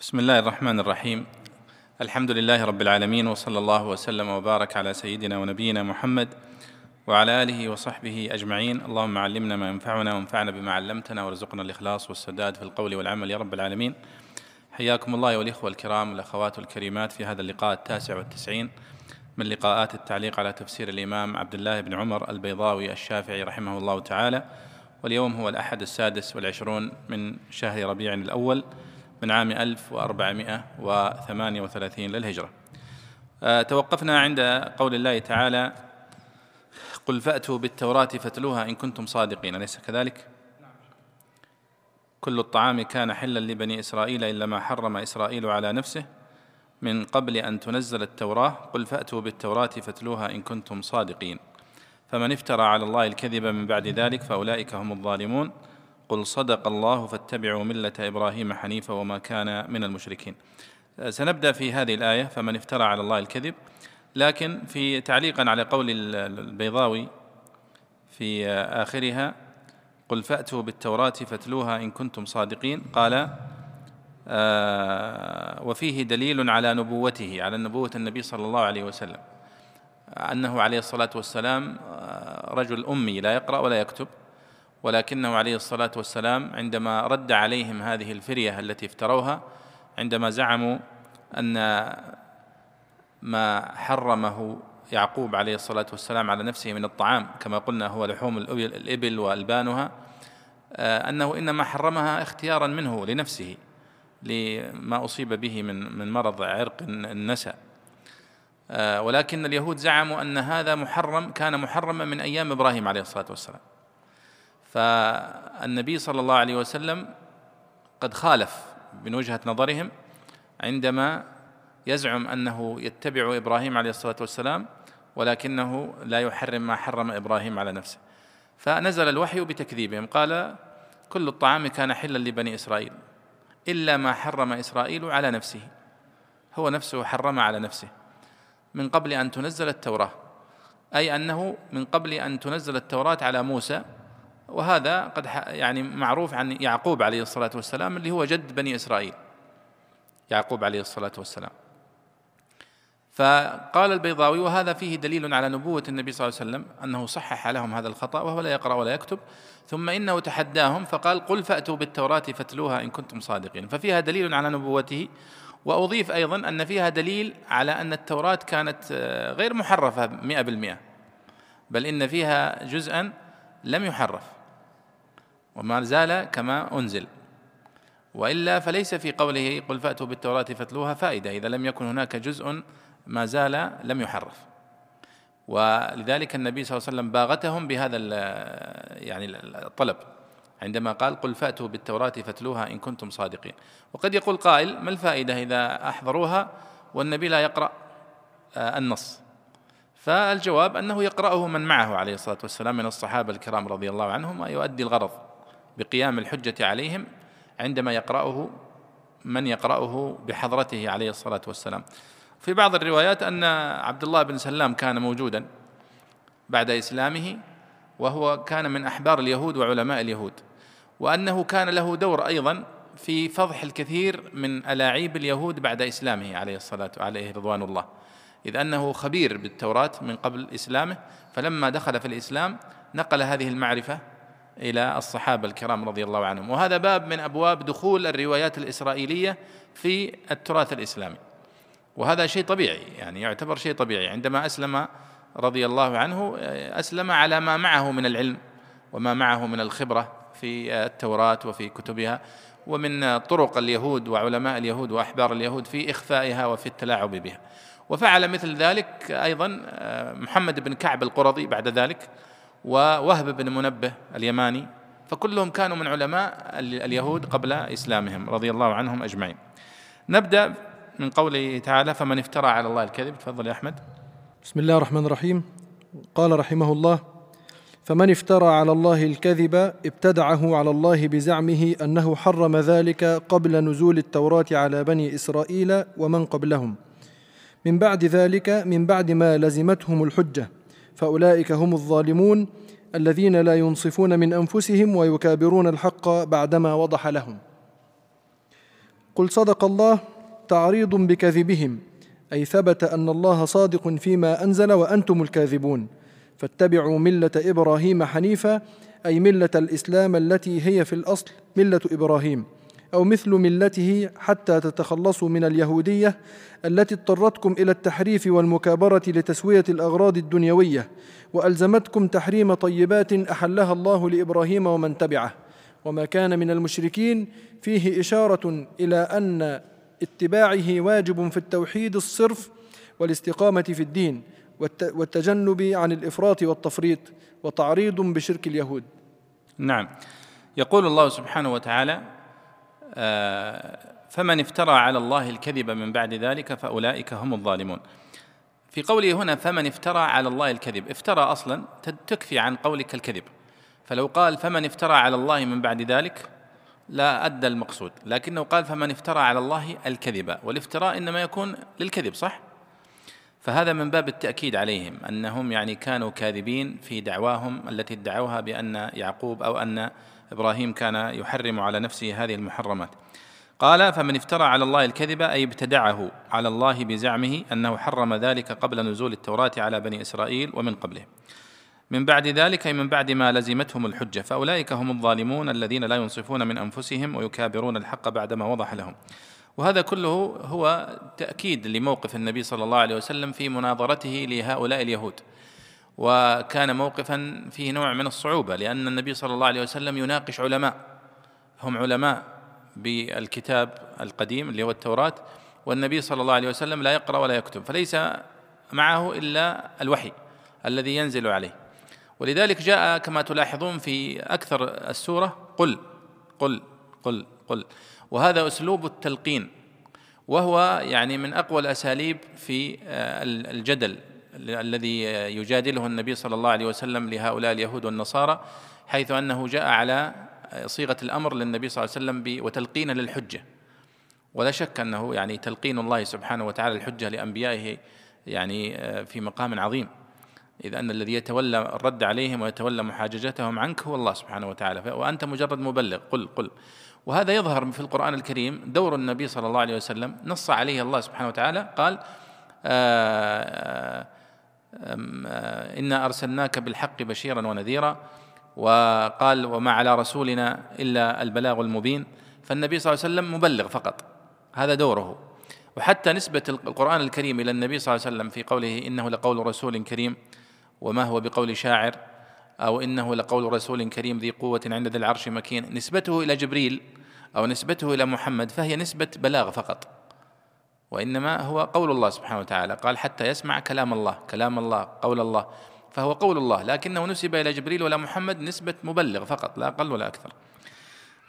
بسم الله الرحمن الرحيم الحمد لله رب العالمين وصلى الله وسلم وبارك على سيدنا ونبينا محمد وعلى آله وصحبه أجمعين. اللهم علمنا ما ينفعنا وانفعنا بما علمتنا وارزقنا الإخلاص والسداد في القول والعمل يا رب العالمين. حياكم الله والاخوه الكرام والأخوات الكريمات في هذا اللقاء التاسع والتسعين من لقاءات التعليق على تفسير الإمام عبد الله بن عمر البيضاوي الشافعي رحمه الله تعالى. واليوم هو الأحد السادس والعشرون من شهر ربيع الأول من عام 1438 للهجرة. آه، توقفنا عند قول الله تعالى قل فأتوا بالتوراة فاتلوها إن كنتم صادقين أليس كذلك؟ كل الطعام كان حلا لبني إسرائيل إلا ما حرم إسرائيل على نفسه. من قبل أن تنزل التوراة قل فأتوا بالتوراة فاتلوها إن كنتم صادقين. فمن افترى على الله الكذب من بعد ذلك فأولئك هم الظالمون. قل صدق الله فاتبعوا ملة إبراهيم حنيفا وما كان من المشركين. سنبدأ في هذه الآية. فمن افترى على الله الكذب لكن في تعليقا على قول البيضاوي في آخرها قل فأتوا بالتوراة فاتلوها إن كنتم صادقين. قال آه وفيه دليل على نبوته على نبوة النبي صلى الله عليه وسلم أنه عليه الصلاة والسلام آه، رجل أمي لا يقرأ ولا يكتب ولكنه عليه الصلاة والسلام عندما رد عليهم هذه الفرية التي افتروها عندما زعموا أن ما حرمه يعقوب عليه الصلاة والسلام على نفسه من الطعام كما قلنا هو لحوم الإبل وألبانها آه، أنه إنما حرمها اختيارا منه لنفسه لما أصيب به من من مرض عرق النسا آه، ولكن اليهود زعموا أن هذا محرم كان محرما من أيام إبراهيم عليه الصلاة والسلام. فالنبي صلى الله عليه وسلم قد خالف من وجهة نظرهم عندما يزعم أنه يتبع إبراهيم عليه الصلاة والسلام ولكنه لا يحرم ما حرم إبراهيم على نفسه. فنزل الوحي بتكذيبهم. قال كل الطعام كان حلا لبني إسرائيل إلا ما حرم إسرائيل على نفسه. هو نفسه حرم على نفسه. من قبل أن تنزل التوراة أي أنه من قبل أن تنزل التوراة على موسى وهذا قد يعني معروف عن يعقوب عليه الصلاة والسلام اللي هو جد بني إسرائيل. يعقوب عليه الصلاة والسلام. فقال البيضاوي وهذا فيه دليل على نبوة النبي صلى الله عليه وسلم أنه صحح لهم هذا الخطأ وهو لا يقرأ ولا يكتب ثم إنه تحداهم فقال قل فأتوا بالتوراة فاتلوها إن كنتم صادقين. ففيها دليل على نبوته وأضيف أيضا أن فيها دليل على أن التوراة كانت آه، غير محرفة مئة بالمئة بل إن فيها جزءا لم يحرف وما زال كما أنزل. وإلا فليس في قوله قل فأتوا بالتوراة فاتلوها فائدة إذا لم يكن هناك جزء ما زال لم يحرف. ولذلك النبي صلى الله عليه وسلم باغتهم بهذا يعني الطلب عندما قال قل فأتوا بالتوراة فاتلوها إن كنتم صادقين. وقد يقول قائل ما الفائدة إذا أحضروها والنبي لا يقرأ آه، النص؟ فالجواب أنه يقرأه من معه عليه الصلاة والسلام من الصحابة الكرام رضي الله عنهم ويؤدي الغرض بقيام الحجة عليهم عندما يقرأه من يقرأه بحضرته عليه الصلاة والسلام. في بعض الروايات أن عبد الله بن سلام كان موجودا بعد إسلامه وهو كان من أحبار اليهود وعلماء اليهود وأنه كان له دور أيضا في فضح الكثير من ألاعيب اليهود بعد إسلامه عليه الصلاة عليه رضوان الله. إذ أنه خبير بالتوراة من قبل إسلامه فلما دخل في الإسلام نقل هذه المعرفة إلى الصحابة الكرام رضي الله عنهم. وهذا باب من أبواب دخول الروايات الإسرائيلية في التراث الإسلامي. وهذا شيء طبيعي يعني يعتبر شيء طبيعي. عندما أسلم رضي الله عنه أسلم على ما معه من العلم وما معه من الخبرة في التوراة وفي كتبها ومن طرق اليهود وعلماء اليهود وأحبار اليهود في إخفائها وفي التلاعب بها. وفعل مثل ذلك أيضا محمد بن كعب القرظي بعد ذلك ووهب بن منبه اليماني فكلهم كانوا من علماء اليهود قبل إسلامهم رضي الله عنهم أجمعين. نبدأ من قوله تعالى فمن افترى على الله الكذب تفضل يا أحمد. بسم الله الرحمن الرحيم. قال رحمه الله فمن افترى على الله الكذب ابتدعه على الله بزعمه أنه حرم ذلك قبل نزول التوراة على بني إسرائيل ومن قبلهم. من بعد ذلك من بعد ما لزمتهم الحجة. فأولئك هم الظالمون الذين لا ينصفون من أنفسهم ويكابرون الحق بعدما وضح لهم. قل صدق الله تعريض بكذبهم أي ثبت أن الله صادق فيما أنزل وأنتم الكاذبون. فاتبعوا ملة إبراهيم حنيفا أي ملة الإسلام التي هي في الأصل ملة إبراهيم أو مثل ملته حتى تتخلصوا من اليهودية التي اضطرتكم إلى التحريف والمكابرة لتسوية الأغراض الدنيوية وألزمتكم تحريم طيبات أحلها الله لإبراهيم ومن تبعه. وما كان من المشركين فيه إشارة إلى أن اتباعه واجب في التوحيد الصرف والاستقامة في الدين والتجنب عن الإفراط والتفريط وتعريض بشرك اليهود. نعم. يقول الله سبحانه وتعالى آه، فمن افترى على الله الكذب من بعد ذلك فأولئك هم الظالمون. في قوله هنا فمن افترى على الله الكذب افترى أصلا تكفي عن قولك الكذب. فلو قال فمن افترى على الله من بعد ذلك لا أدى المقصود لكنه قال فمن افترى على الله الكذب والافتراء إنما يكون للكذب صح؟ فهذا من باب التأكيد عليهم أنهم يعني كانوا كاذبين في دعواهم التي ادعوها بأن يعقوب أو أن إبراهيم كان يحرم على نفسه هذه المحرمات. قال فمن افترى على الله الكذب أي ابتدعه على الله بزعمه أنه حرم ذلك قبل نزول التوراة على بني إسرائيل ومن قبله. من بعد ذلك أي من بعد ما لزمتهم الحجة. فأولئك هم الظالمون الذين لا ينصفون من أنفسهم ويكابرون الحق بعدما وضح لهم. وهذا كله هو تأكيد لموقف النبي صلى الله عليه وسلم في مناظرته لهؤلاء اليهود. وكان موقفا فيه نوع من الصعوبة لأن النبي صلى الله عليه وسلم يناقش علماء. هم علماء بالكتاب القديم اللي هو التوراة والنبي صلى الله عليه وسلم لا يقرأ ولا يكتب. فليس معه إلا الوحي الذي ينزل عليه. ولذلك جاء كما تلاحظون في أكثر السورة قل قل قل قل. وهذا أسلوب التلقين وهو يعني من أقوى الأساليب في آه، الجدل الذي يجادله النبي صلى الله عليه وسلم لهؤلاء اليهود والنصارى حيث أنه جاء على صيغة الأمر للنبي صلى الله عليه وسلم وتلقين للحجة. ولا شك أنه يعني تلقين الله سبحانه وتعالى الحجة لأنبيائه يعني آه، في مقام عظيم. إذ أن الذي يتولى الرد عليهم ويتولى محاججتهم عنك هو الله سبحانه وتعالى. وأنت مجرد مبلغ. قل قل. وهذا يظهر في القرآن الكريم. دور النبي صلى الله عليه وسلم نص عليه الله سبحانه وتعالى. قال آه، آه، إنا أرسلناك بالحق بشيرا ونذيرا. وقال وما على رسولنا إلا البلاغ المبين. فالنبي صلى الله عليه وسلم مبلغ فقط. هذا دوره. وحتى نسبة القرآن الكريم إلى النبي صلى الله عليه وسلم في قوله إنه لقول رسول كريم. وما هو بقول شاعر أو إنه لقول رسول كريم ذي قوة عند ذي العرش مكين. نسبته إلى جبريل أو نسبته إلى محمد فهي نسبة بلاغ فقط. وإنما هو قول الله سبحانه وتعالى. قال حتى يسمع كلام الله. كلام الله قول الله. فهو قول الله. لكنه نسب إلى جبريل ولا محمد نسبة مبلغ فقط لا أقل ولا أكثر.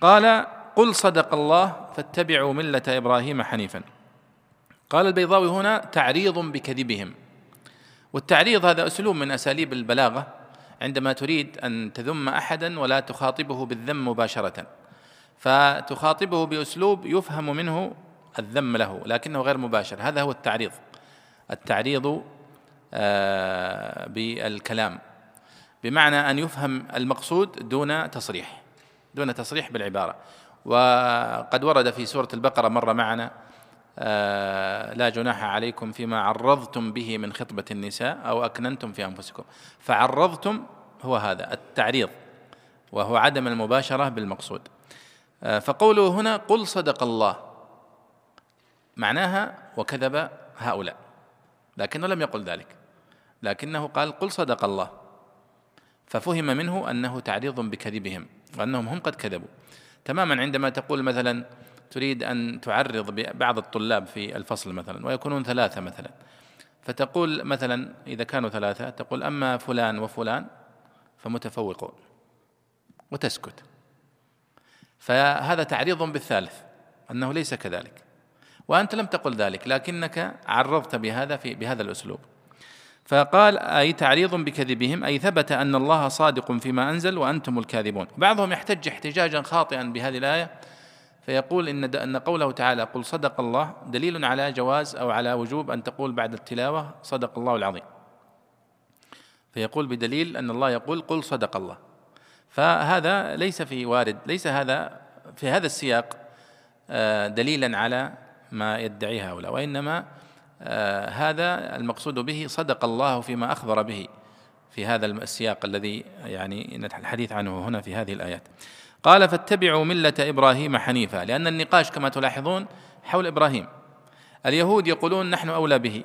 قال قل صدق الله فاتبعوا ملة إبراهيم حنيفا. قال البيضاوي هنا تعريض بكذبهم. والتعريض هذا أسلوب من أساليب البلاغة عندما تريد أن تذم احدا ولا تخاطبه بالذم مباشرة. فتخاطبه بأسلوب يفهم منه الذم له لكنه غير مباشر. هذا هو التعريض. التعريض آه، بالكلام. بمعنى أن يفهم المقصود دون تصريح دون تصريح بالعبارة. وقد ورد في سورة البقرة مر معنا لا جناح عليكم فيما عرضتم به من خطبة النساء أو أكننتم في أنفسكم. فعرضتم هو هذا التعريض وهو عدم المباشرة بالمقصود. آه، فقوله هنا قل صدق الله معناها وكذب هؤلاء لكنه لم يقل ذلك لكنه قال قل صدق الله. ففهم منه أنه تعريض بكذبهم وأنهم هم قد كذبوا. تماما عندما تقول مثلا تريد أن تعرض بعض الطلاب في الفصل مثلا ويكونون ثلاثة مثلا. فتقول مثلا إذا كانوا ثلاثة تقول أما فلان وفلان فمتفوقون وتسكت. فهذا تعريض بالثالث أنه ليس كذلك. وأنت لم تقل ذلك لكنك عرضت بهذا في بهذا الأسلوب. فقال أي تعريض بكذبهم؟ أي ثبت أن الله صادق فيما أنزل وأنتم الكاذبون. بعضهم يحتج احتجاجا خاطئا بهذه الآية فيقول إن أن قوله تعالى قل صدق الله دليل على جواز أو على وجوب أن تقول بعد التلاوة صدق الله العظيم. فيقول بدليل أن الله يقول قل صدق الله. فهذا ليس في وارد ليس هذا في هذا السياق آه، دليلا على ما يدعيه هؤلاء وإنما آه، هذا المقصود به صدق الله فيما أخبر به في هذا السياق الذي يعني الحديث عنه هنا في هذه الآيات. قال فاتبعوا ملة إبراهيم حنيفا. لأن النقاش كما تلاحظون حول إبراهيم. اليهود يقولون نحن أولى به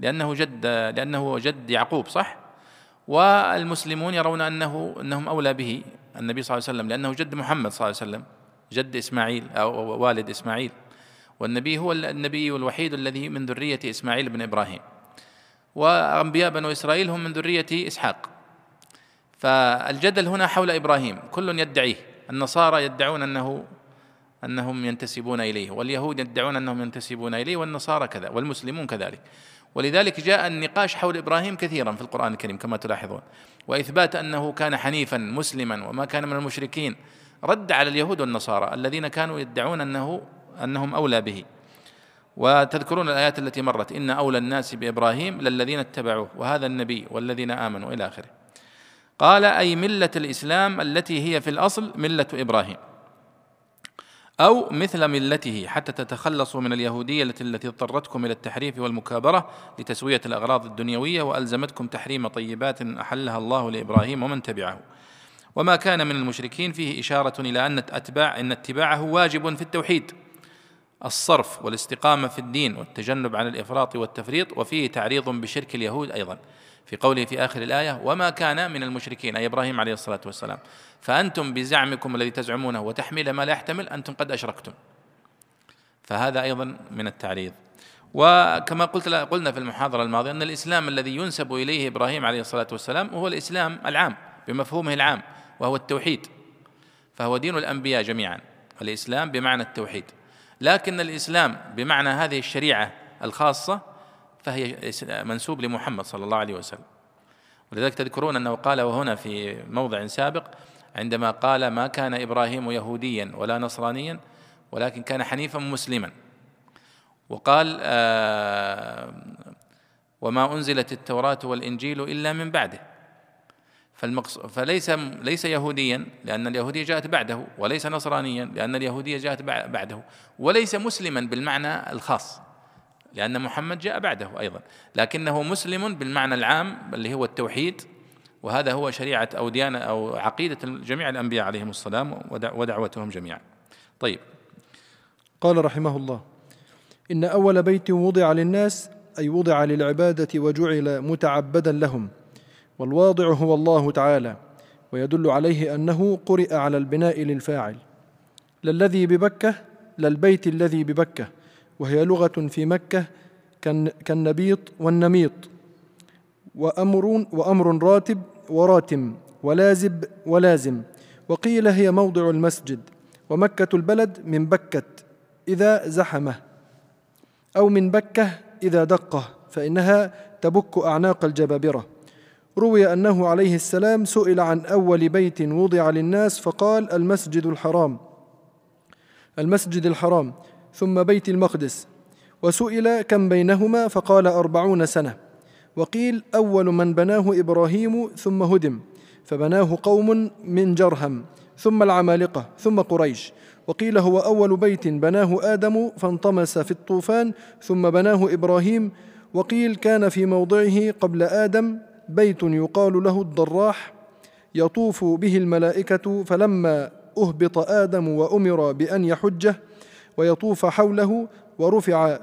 لأنه جد لأنه جد يعقوب صح؟ والمسلمون يرون أنه أنهم أولى به النبي صلى الله عليه وسلم لأنه جد محمد صلى الله عليه وسلم جد إسماعيل أو والد إسماعيل. والنبي هو النبي الوحيد الذي من ذرية إسماعيل بن إبراهيم. وأنبياء بنو إسرائيل هم من ذرية إسحاق. فالجدل هنا حول إبراهيم كل يدعيه. النصارى يدعون أنه أنهم ينتسبون إليه واليهود يدعون أنهم ينتسبون إليه والنصارى كذا والمسلمون كذلك. ولذلك جاء النقاش حول إبراهيم كثيرا في القرآن الكريم كما تلاحظون. وإثبات أنه كان حنيفا مسلما وما كان من المشركين. رد على اليهود والنصارى الذين كانوا يدعون انه أنهم أولى به. وتذكرون الآيات التي مرت إن أولى الناس بإبراهيم للذين اتبعوه وهذا النبي والذين آمنوا إلى آخره. قال أي ملة الإسلام التي هي في الأصل ملة إبراهيم. أو مثل ملته حتى تتخلصوا من اليهودية التي اضطرتكم إلى التحريف والمكابرة لتسوية الأغراض الدنيوية وألزمتكم تحريم طيبات أحلها الله لإبراهيم ومن تبعه. وما كان من المشركين فيه إشارة إلى أن أتباع أن اتباعه واجب في التوحيد. الصرف والاستقامة في الدين والتجنب عن الإفراط والتفريط وفيه تعريض بشرك اليهود أيضا. في قوله في آخر الآية وما كان من المشركين. أي إبراهيم عليه الصلاة والسلام. فأنتم بزعمكم الذي تزعمونه وتحميل ما لا يحتمل أنتم قد أشركتم. فهذا أيضا من التعريض. وكما قلت قلنا في المحاضرة الماضية أن الإسلام الذي ينسب إليه إبراهيم عليه الصلاة والسلام هو الإسلام العام بمفهومه العام وهو التوحيد. فهو دين الأنبياء جميعا الإسلام بمعنى التوحيد. لكن الإسلام بمعنى هذه الشريعة الخاصة فهي منسوب لمحمد صلى الله عليه وسلم. ولذلك تذكرون أنه قال وهنا في موضع سابق عندما قال ما كان إبراهيم يهوديا ولا نصرانيا ولكن كان حنيفا مسلما. وقال آه وما أنزلت التوراة والإنجيل إلا من بعده. فليس ليس يهوديا لأن اليهودية جاءت بعده وليس نصرانيا لأن اليهودية جاءت بعده. وليس مسلما بالمعنى الخاص. لأن محمد جاء بعده أيضا. لكنه مسلم بالمعنى العام اللي هو التوحيد وهذا هو شريعة أو ديانة أو عقيدة جميع الأنبياء عليهم السلام ودعوتهم جميعا. طيب. قال رحمه الله إن أول بيت وضع للناس أي وضع للعبادة وجعل متعبدا لهم والواضع هو الله تعالى ويدل عليه أنه قرئ على البناء للفاعل. للذي ببكة للبيت الذي ببكة وهي لغة في مكة كالنبيط والنميط. وأمر وأمر راتب وراتم ولازب ولازم. وقيل هي موضع المسجد ومكة البلد من بكة إذا زحمة. أو من بكة إذا دقة فإنها تبك أعناق الجبابرة. روي أنه عليه السلام سئل عن أول بيت وضع للناس فقال المسجد الحرام. المسجد الحرام. ثم بيت المقدس وسئل كم بينهما فقال أربعون سنة وقيل أول من بناه إبراهيم ثم هدم فبناه قوم من جرهم ثم العمالقة ثم قريش وقيل هو أول بيت بناه آدم فانطمس في الطوفان ثم بناه إبراهيم وقيل كان في موضعه قبل آدم بيت يقال له الضراح يطوف به الملائكة فلما أهبط آدم وأمر بأن يحجه ويطوف حوله ورفع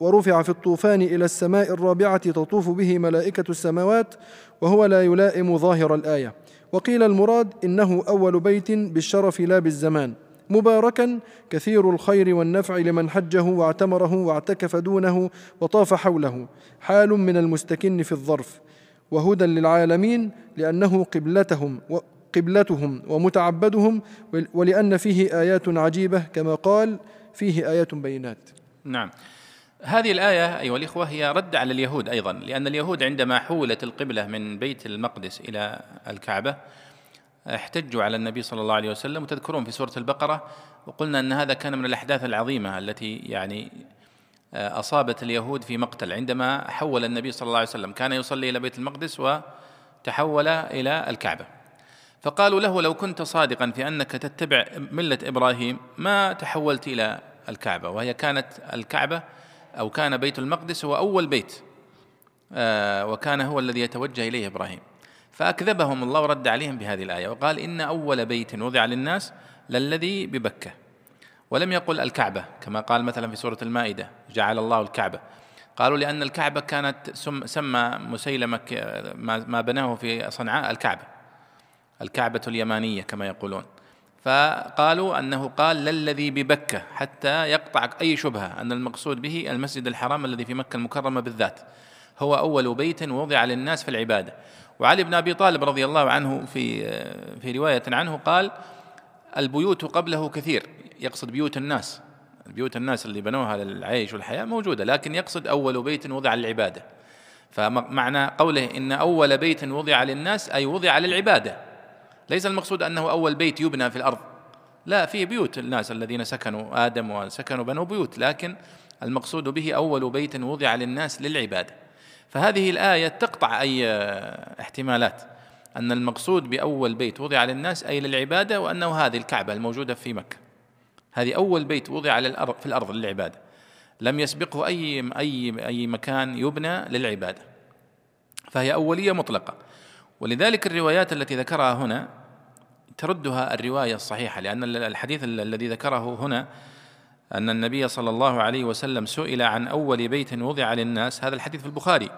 ورفع في الطوفان إلى السماء الرابعة تطوف به ملائكة السماوات وهو لا يلائم ظاهر الآية. وقيل المراد إنه أول بيت بالشرف لا بالزمان مباركا كثير الخير والنفع لمن حجه واعتمره واعتكف دونه وطاف حوله حال من المستكن في الظرف وهدى للعالمين لأنه قبلتهم قبلتهم ومتعبدهم ولأن فيه آيات عجيبة كما قال فيه آيات بينات. نعم. هذه الآية أيها الإخوة هي رد على اليهود أيضا لأن اليهود عندما حولت القبلة من بيت المقدس إلى الكعبة احتجوا على النبي صلى الله عليه وسلم. وتذكرون في سورة البقرة وقلنا أن هذا كان من الأحداث العظيمة التي يعني آه، أصابت اليهود في مقتل. عندما حول النبي صلى الله عليه وسلم كان يصلي إلى بيت المقدس وتحول إلى الكعبة. فقالوا له لو كنت صادقا في أنك تتبع ملة إبراهيم ما تحولت إلى الكعبة؟ وهي كانت الكعبة أو كان بيت المقدس هو أول بيت آه، وكان هو الذي يتوجه إليه إبراهيم. فأكذبهم الله ورد عليهم بهذه الآية وقال إن أول بيت وضع للناس للذي ببكة. ولم يقل الكعبة كما قال مثلا في سورة المائدة جعل الله الكعبة. قالوا لأن الكعبة كانت سمى مسيلمة ما بناه في صنعاء الكعبة. الكعبة اليمانية كما يقولون. فقالوا أنه قال للذي ببكة حتى يقطع أي شبهة أن المقصود به المسجد الحرام الذي في مكة المكرمة بالذات. هو أول بيت وضع للناس في العبادة. وعلي بن أبي طالب رضي الله عنه في في رواية عنه قال البيوت قبله كثير. يقصد بيوت الناس. بيوت الناس اللي بنوها للعيش والحياة موجودة لكن يقصد أول بيت وضع للعبادة. فمعنى قوله إن أول بيت وضع للناس أي وضع للعبادة. ليس المقصود أنه أول بيت يبنى في الأرض. لا في بيوت الناس الذين سكنوا آدم وسكنوا بنوا بيوت لكن المقصود به أول بيت وضع للناس للعبادة. فهذه الآية تقطع أي احتمالات أن المقصود بأول بيت وضع للناس أي للعبادة وأنه هذه الكعبة الموجودة في مكة. هذه أول بيت وضع في الأرض للعبادة. لم يسبقه أي أي أي مكان يبنى للعبادة. فهي أولية مطلقة. ولذلك الروايات التي ذكرها هنا تردها الرواية الصحيحة لأن الحديث الذي ذكره هنا أن النبي صلى الله عليه وسلم سئل عن أول بيت وضع للناس هذا الحديث في البخاري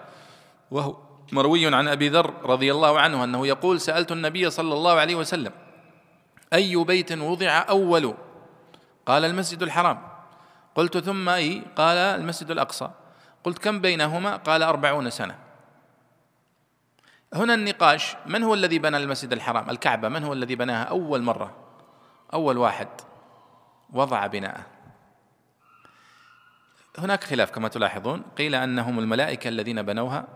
وهو مروي عن أبي ذر رضي الله عنه أنه يقول سألت النبي صلى الله عليه وسلم أي بيت وضع أول؟ قال المسجد الحرام. قلت ثم أي؟ قال المسجد الأقصى. قلت كم بينهما؟ قال أربعون سنة. هنا النقاش من هو الذي بنى المسجد الحرام؟ الكعبة من هو الذي بناها؟ أول مرة أول واحد وضع بناءه. هناك خلاف كما تلاحظون قيل أنهم الملائكة الذين بنوها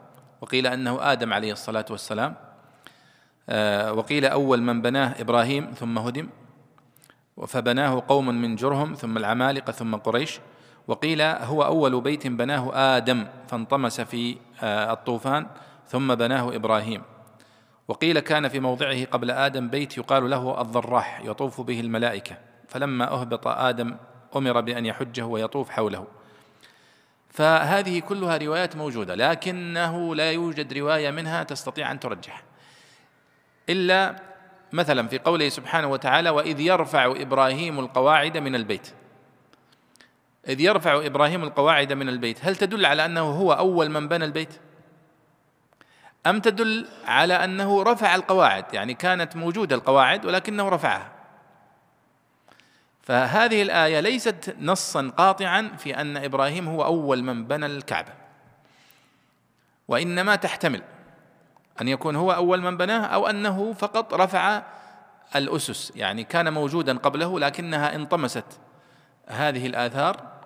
وقيل أنه آدم عليه الصلاة والسلام آه، وقيل أول من بناه إبراهيم ثم هدم فبناه قوم من جرهم ثم العمالقة ثم قريش وقيل هو أول بيت بناه آدم فانطمس في آه، الطوفان ثم بناه إبراهيم. وقيل كان في موضعه قبل آدم بيت يقال له الضراح يطوف به الملائكة. فلما أهبط آدم أمر بأن يحجه ويطوف حوله. فهذه كلها روايات موجودة لكنه لا يوجد رواية منها تستطيع أن ترجح. إلا مثلا في قوله سبحانه وتعالى وإذ يرفع إبراهيم القواعد من البيت إذ يرفع إبراهيم القواعد من البيت هل تدل على أنه هو أول من بنى البيت؟ أم تدل على أنه رفع القواعد؟ يعني كانت موجودة القواعد ولكنه رفعها. فهذه الآية ليست نصا قاطعا في أن إبراهيم هو أول من بنى الكعبة. وإنما تحتمل أن يكون هو أول من بناه أو أنه فقط رفع الأسس يعني كان موجودا قبله لكنها انطمست هذه الآثار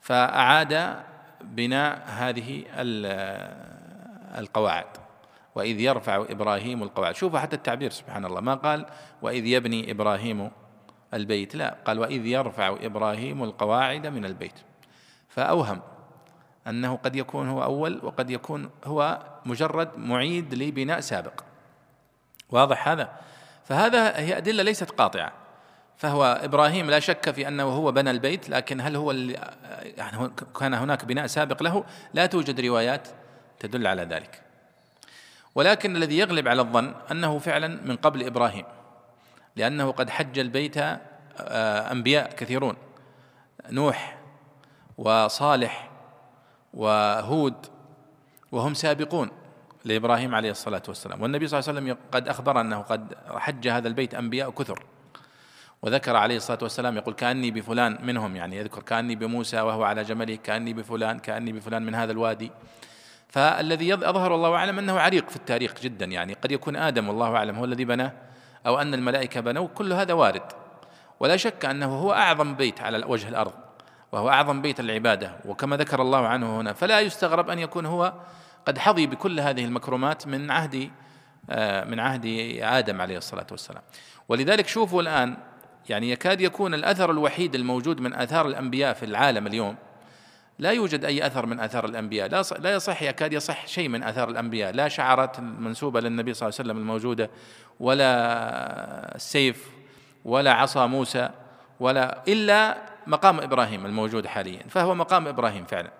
فأعاد بناء هذه القواعد. وإذ يرفع إبراهيم القواعد. شوفوا حتى التعبير سبحان الله. ما قال وإذ يبني إبراهيم البيت. لا قال وإذ يرفع إبراهيم القواعد من البيت. فأوهم أنه قد يكون هو أول وقد يكون هو مجرد معيد لبناء سابق. واضح هذا؟ فهذا هي أدلة ليست قاطعة. فهو إبراهيم لا شك في أنه هو بنى البيت لكن هل هو يعني كان هناك بناء سابق له؟ لا توجد روايات تدل على ذلك. ولكن الذي يغلب على الظن أنه فعلا من قبل إبراهيم لأنه قد حج البيت آه، أنبياء كثيرون نوح وصالح وهود وهم سابقون لإبراهيم عليه الصلاة والسلام. والنبي صلى الله عليه وسلم قد أخبر أنه قد حج هذا البيت أنبياء كثر وذكر عليه الصلاة والسلام يقول كأني بفلان منهم يعني يذكر كأني بموسى وهو على جمله كأني بفلان كأني بفلان من هذا الوادي. فالذي أظهر الله أعلم أنه عريق في التاريخ جدا يعني. قد يكون آدم والله أعلم هو الذي بناه أو أن الملائكة بنوا كل هذا وارد. ولا شك أنه هو أعظم بيت على وجه الأرض وهو أعظم بيت العبادة. وكما ذكر الله عنه هنا فلا يستغرب أن يكون هو قد حظي بكل هذه المكرمات من عهد آه، من عهد آدم عليه الصلاة والسلام. ولذلك شوفوا الآن يعني يكاد يكون الأثر الوحيد الموجود من آثار الأنبياء في العالم اليوم لا يوجد أي أثر من آثار الأنبياء. لا لا يصح يكاد يصح شيء من آثار الأنبياء. لا شعرات المنسوبة للنبي صلى الله عليه وسلم الموجودة ولا السيف ولا عصا موسى ولا إلا مقام إبراهيم الموجود حاليا. فهو مقام إبراهيم فعلا.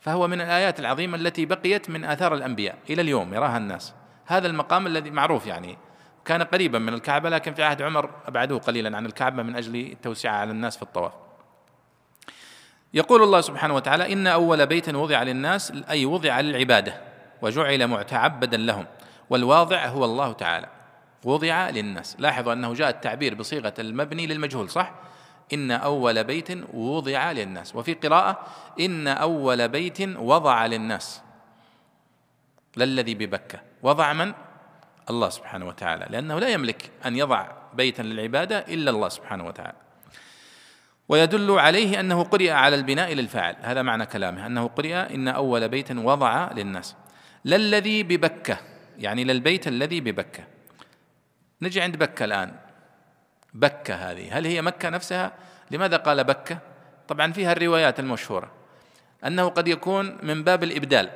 فهو من الآيات العظيمة التي بقيت من آثار الأنبياء إلى اليوم يراها الناس. هذا المقام الذي معروف يعني. كان قريبا من الكعبة لكن في عهد عمر أبعدوه قليلا عن الكعبة من أجل التوسعة على الناس في الطواف. يقول الله سبحانه وتعالى إن أول بيت وضع للناس أي وضع للعبادة وجعل معتعبدا لهم والواضع هو الله تعالى. وضع للناس. لاحظوا أنه جاء التعبير بصيغة المبني للمجهول صح؟ إن أول بيت وضع للناس. وفي قراءة إن أول بيت وضع للناس. للذي ببكة. وضع من؟ الله سبحانه وتعالى. لأنه لا يملك أن يضع بيتا للعبادة إلا الله سبحانه وتعالى. ويدل عليه أنه قرئ على البناء للفاعل. هذا معنى كلامه أنه قرئ إن أول بيت وضع للناس. للذي ببكة يعني للبيت الذي ببكة. نجي عند بكة الآن. بكة هذه. هل هي مكة نفسها؟ لماذا قال بكة؟ طبعا فيها الروايات المشهورة. أنه قد يكون من باب الإبدال.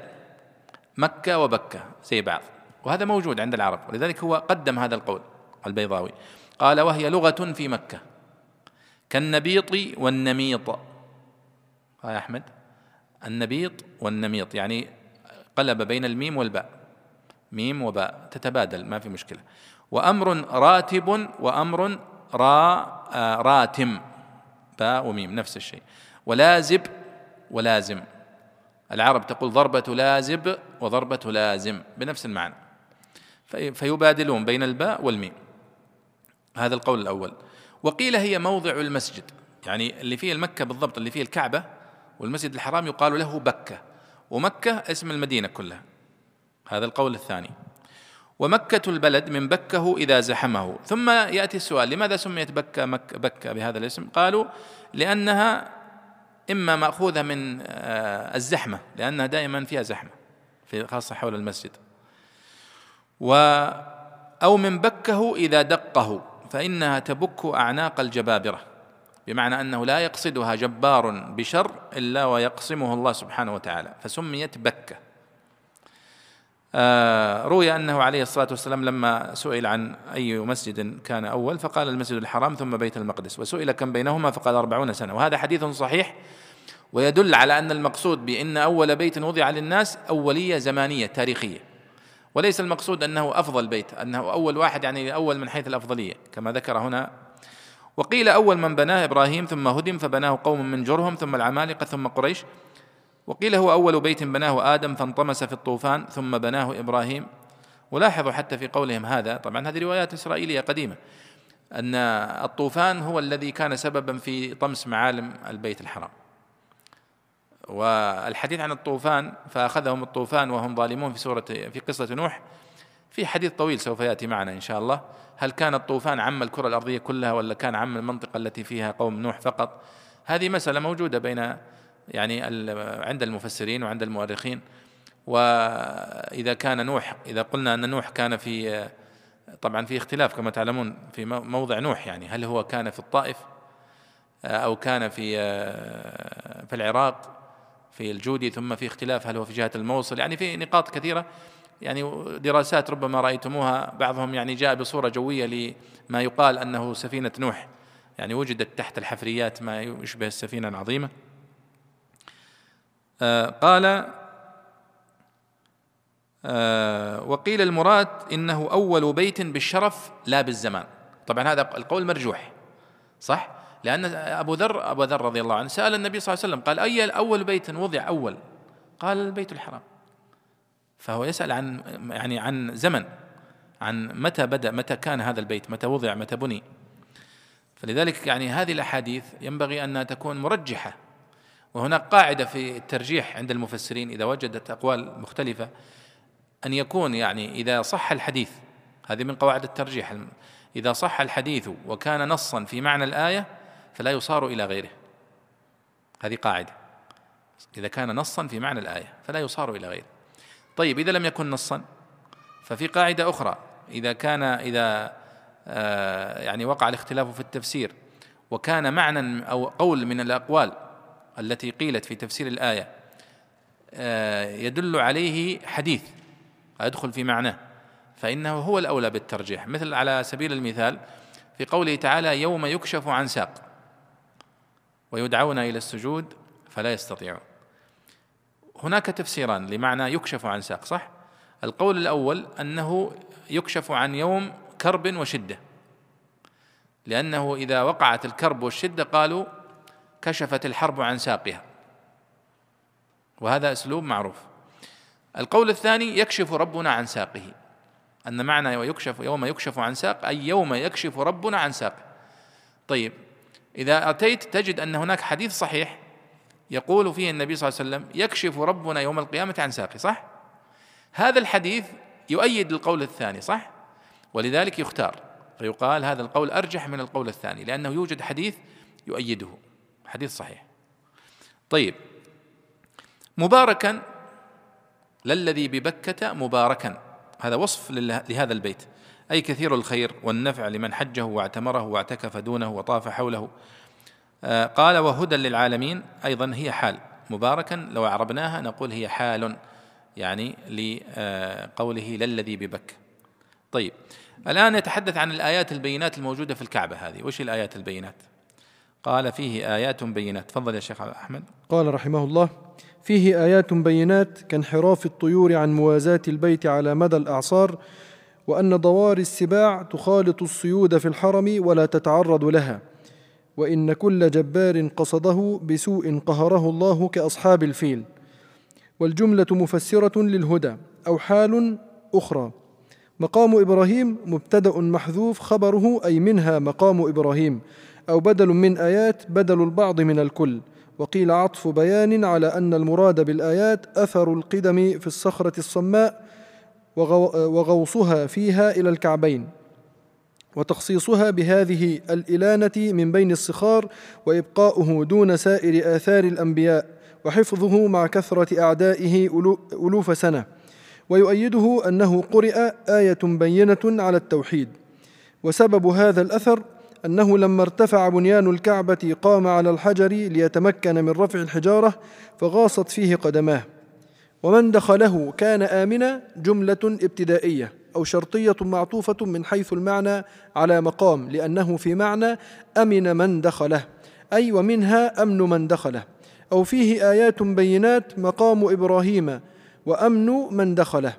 مكة وبكة زي بعض. وهذا موجود عند العرب ولذلك هو قدم هذا القول البيضاوي. قال وهي لغة في مكة. كالنبيط والنميط. ها يا أحمد. النبيط والنميط. يعني قلب بين الميم والباء. ميم وباء. تتبادل ما في مشكلة. وأمر راتب وأمر را آه، راتم. باء وميم نفس الشيء. ولازب ولازم. العرب تقول ضربة لازب وضربة لازم بنفس المعنى. فيبادلون بين الباء والميم. هذا القول الأول. وقيل هي موضع المسجد. يعني اللي فيه المكة بالضبط اللي فيه الكعبة والمسجد الحرام يقال له بكة. ومكة اسم المدينة كلها. هذا القول الثاني. ومكة البلد من بكه إذا زحمه. ثم يأتي السؤال لماذا سميت بكة؟ مك بكة بهذا الاسم؟ قالوا لأنها إما مأخوذة من آه، الزحمة لأنها دائما فيها زحمة في خاصة حول المسجد. و أو من بكه إذا دقه. فإنها تبك أعناق الجبابرة بمعنى أنه لا يقصدها جبار بشر إلا ويقسمه الله سبحانه وتعالى فسميت بكة. آه روي أنه عليه الصلاة والسلام لما سئل عن أي مسجد كان أول فقال المسجد الحرام ثم بيت المقدس وسئل كم بينهما فقال أربعون سنة وهذا حديث صحيح ويدل على أن المقصود بأن أول بيت وضع للناس أولية زمانية تاريخية. وليس المقصود أنه أفضل بيت أنه أول واحد يعني أول من حيث الأفضلية كما ذكر هنا. وقيل أول من بناه إبراهيم ثم هدم فبناه قوم من جرهم ثم العمالقة ثم قريش. وقيل هو أول بيت بناه آدم فانطمس في الطوفان ثم بناه إبراهيم. ولاحظوا حتى في قولهم هذا طبعا هذه روايات إسرائيلية قديمة أن الطوفان هو الذي كان سببا في طمس معالم البيت الحرام. والحديث عن الطوفان فأخذهم الطوفان وهم ظالمون في سورة في قصة نوح. في حديث طويل سوف يأتي معنا إن شاء الله. هل كان الطوفان عم الكرة الأرضية كلها ولا كان عم المنطقة التي فيها قوم نوح فقط؟ هذه مسألة موجودة بين يعني عند المفسرين وعند المؤرخين. وإذا كان نوح إذا قلنا أن نوح كان في طبعا في اختلاف كما تعلمون في موضع نوح يعني. هل هو كان في الطائف؟ أو كان في في العراق؟ في الجودي ثم في اختلاف هل هو في جهة الموصل. يعني في نقاط كثيرة. يعني دراسات ربما رأيتموها بعضهم يعني جاء بصورة جوية لما يقال أنه سفينة نوح. يعني وجدت تحت الحفريات ما يشبه السفينة العظيمة. آه قال آه وقيل المراد إنه أول بيت بالشرف لا بالزمان. طبعا هذا القول مرجوح صح؟ لأن أبو ذر أبو ذر رضي الله عنه سأل النبي صلى الله عليه وسلم قال أي أول بيت وضع أول؟ قال البيت الحرام. فهو يسأل عن يعني عن زمن عن متى بدأ متى كان هذا البيت متى وضع متى بني. فلذلك يعني هذه الأحاديث ينبغي أنها تكون مرجحة. وهناك قاعدة في الترجيح عند المفسرين إذا وجدت أقوال مختلفة أن يكون يعني إذا صح الحديث هذه من قواعد الترجيح. إذا صح الحديث وكان نصا في معنى الآية فلا يصار إلى غيره. هذه قاعدة. إذا كان نصا في معنى الآية فلا يصار إلى غيره. طيب إذا لم يكن نصا ففي قاعدة أخرى. إذا كان إذا آه، يعني وقع الاختلاف في التفسير وكان معنى أو قول من الأقوال التي قيلت في تفسير الآية آه، يدل عليه حديث يدخل في معناه. فإنه هو الأولى بالترجيح. مثل على سبيل المثال في قوله تعالى يوم يكشف عن ساق. ويدعون إلى السجود فلا يستطيعون. هناك تفسيران لمعنى يكشف عن ساق صح؟ القول الأول أنه يكشف عن يوم كرب وشدة. لأنه إذا وقعت الكرب والشدة قالوا كشفت الحرب عن ساقها. وهذا أسلوب معروف. القول الثاني يكشف ربنا عن ساقه. أن معنى يكشف يوم يكشف عن ساق أي يوم يكشف ربنا عن ساقه. طيب إذا أتيت تجد أن هناك حديث صحيح يقول فيه النبي صلى الله عليه وسلم يكشف ربنا يوم القيامة عن ساقه صح؟ هذا الحديث يؤيد القول الثاني صح؟ ولذلك يختار فيقال هذا القول أرجح من القول الثاني لأنه يوجد حديث يؤيده حديث صحيح طيب مباركا للذي ببكة مباركا هذا وصف لهذا البيت أي كثير الخير والنفع لمن حجه واعتمره واعتكف دونه وطاف حوله. آه، قال وهدى للعالمين. أيضا هي حال. مباركا لو أعربناها نقول هي حال يعني لقوله للذي ببك. طيب الآن يتحدث عن الآيات البينات الموجودة في الكعبة هذه. وش الآيات البينات؟ قال فيه آيات بينات. تفضل يا شيخ أحمد. قال رحمه الله فيه آيات بينات كانحراف الطيور عن موازاة البيت على مدى الأعصار وأن ضوار السباع تخالط الصيود في الحرم ولا تتعرض لها وإن كل جبار قصده بسوء قهره الله كأصحاب الفيل. والجملة مفسرة للهدى أو حال أخرى. مقام إبراهيم مبتدأ محذوف خبره أي منها مقام إبراهيم. أو بدل من آيات بدل البعض من الكل. وقيل عطف بيان على أن المراد بالآيات أثر القدم في الصخرة الصماء وغوصها فيها إلى الكعبين وتخصيصها بهذه الإلانة من بين الصخار وإبقاؤه دون سائر آثار الأنبياء وحفظه مع كثرة أعدائه ألوف سنة. ويؤيده أنه قرئ آية بينة على التوحيد. وسبب هذا الأثر أنه لما ارتفع بنيان الكعبة قام على الحجر ليتمكن من رفع الحجارة فغاصت فيه قدماه. ومن دخله كان آمنا جملة ابتدائية أو شرطية معطوفة من حيث المعنى على مقام لأنه في معنى أمن من دخله أي ومنها أمن من دخله أو فيه آيات بينات مقام إبراهيم وأمن من دخله.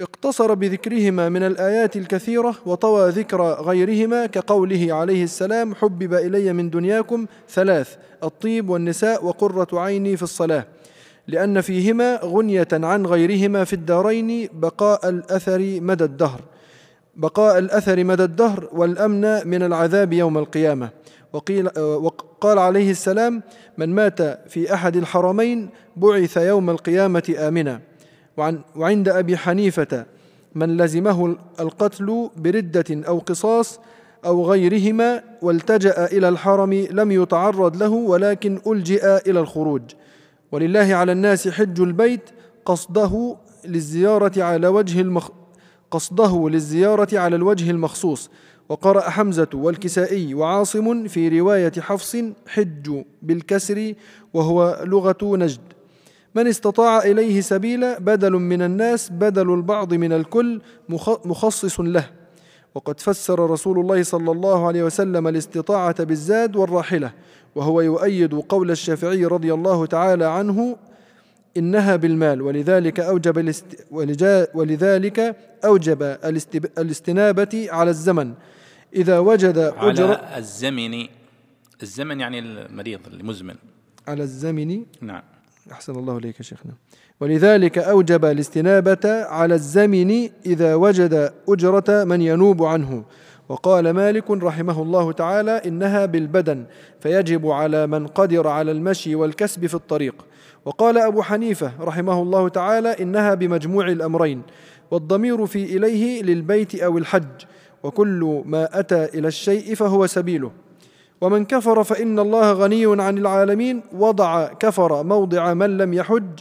اقتصر بذكرهما من الآيات الكثيرة وطوى ذكر غيرهما كقوله عليه السلام حبب إلي من دنياكم ثلاث الطيب والنساء وقرة عيني في الصلاة. لأن فيهما غنية عن غيرهما في الدارين بقاء الأثر مدى الدهر. بقاء الأثر مدى الدهر والأمن من العذاب يوم القيامة. وقيل وقال عليه السلام من مات في أحد الحرمين بعث يوم القيامة آمنا. وعند أبي حنيفة من لزمه القتل بردة أو قصاص أو غيرهما والتجأ إلى الحرم لم يتعرض له ولكن ألجئ إلى الخروج. ولله على الناس حج البيت قصده للزيارة على وجه المخ قصده للزيارة على الوجه المخصوص. وقرأ حمزة والكسائي وعاصم في رواية حفص حج بالكسر وهو لغة نجد. من استطاع إليه سبيلا بدل من الناس بدل البعض من الكل مخصص له. وقد فسر رسول الله صلى الله عليه وسلم الاستطاعة بالزاد والراحلة. وهو يؤيد قول الشافعي رضي الله تعالى عنه إنها بالمال ولذلك أوجب الاست ولذلك أوجب الاستنابة على الزمن. إذا وجد أجر على الزمن الزمن يعني المريض المزمن على الزمن؟ نعم. أحسن الله إليك يا شيخنا. ولذلك أوجب الاستنابة على الزمن إذا وجد أجرة من ينوب عنه. وقال مالك رحمه الله تعالى إنها بالبدن فيجب على من قدر على المشي والكسب في الطريق. وقال أبو حنيفة رحمه الله تعالى إنها بمجموع الأمرين والضمير في إليه للبيت أو الحج وكل ما أتى إلى الشيء فهو سبيله. ومن كفر فإن الله غني عن العالمين وضع كفر موضع من لم يحج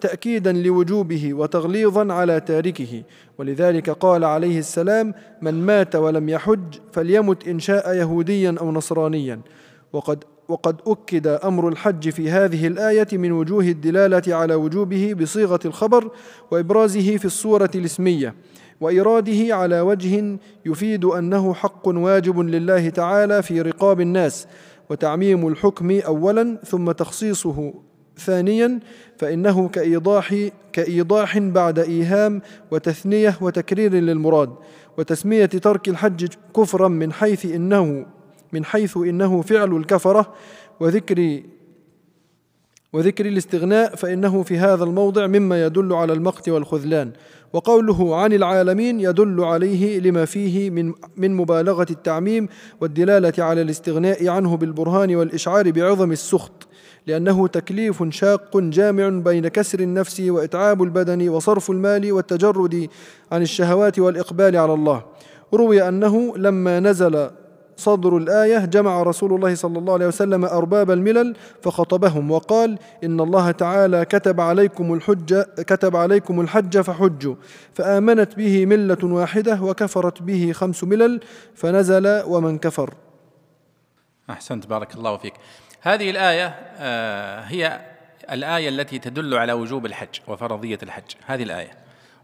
تأكيدا لوجوبه وتغليظا على تاركه. ولذلك قال عليه السلام من مات ولم يحج فليمت إن شاء يهوديا أو نصرانيا. وقد وقد أكد أمر الحج في هذه الآية من وجوه الدلالة على وجوبه بصيغة الخبر وإبرازه في الصورة الاسمية وإراده على وجه يفيد أنه حق واجب لله تعالى في رقاب الناس. وتعميم الحكم أولا ثم تخصيصه ثانيا فإنه كإيضاح كإيضاح بعد إيهام وتثنية وتكرير للمراد وتسمية ترك الحج كفرا من حيث إنه من حيث إنه فعل الكفرة وذكر وذكر الاستغناء فإنه في هذا الموضع مما يدل على المقت والخذلان. وقوله عن العالمين يدل عليه لما فيه من من مبالغة التعميم والدلالة على الاستغناء عنه بالبرهان والإشعار بعظم السخط. لأنه تكليف شاق جامع بين كسر النفس وإتعاب البدن وصرف المال والتجرد عن الشهوات والإقبال على الله. روي أنه لما نزل صدر الآية جمع رسول الله صلى الله عليه وسلم أرباب الملل فخطبهم وقال إن الله تعالى كتب عليكم الحج كتب عليكم الحج فحجوا. فآمنت به ملة واحدة وكفرت به خمس ملل فنزل ومن كفر. أحسنت بارك الله فيك. هذه الآية آه، هي الآية التي تدل على وجوب الحج وفرضية الحج هذه الآية.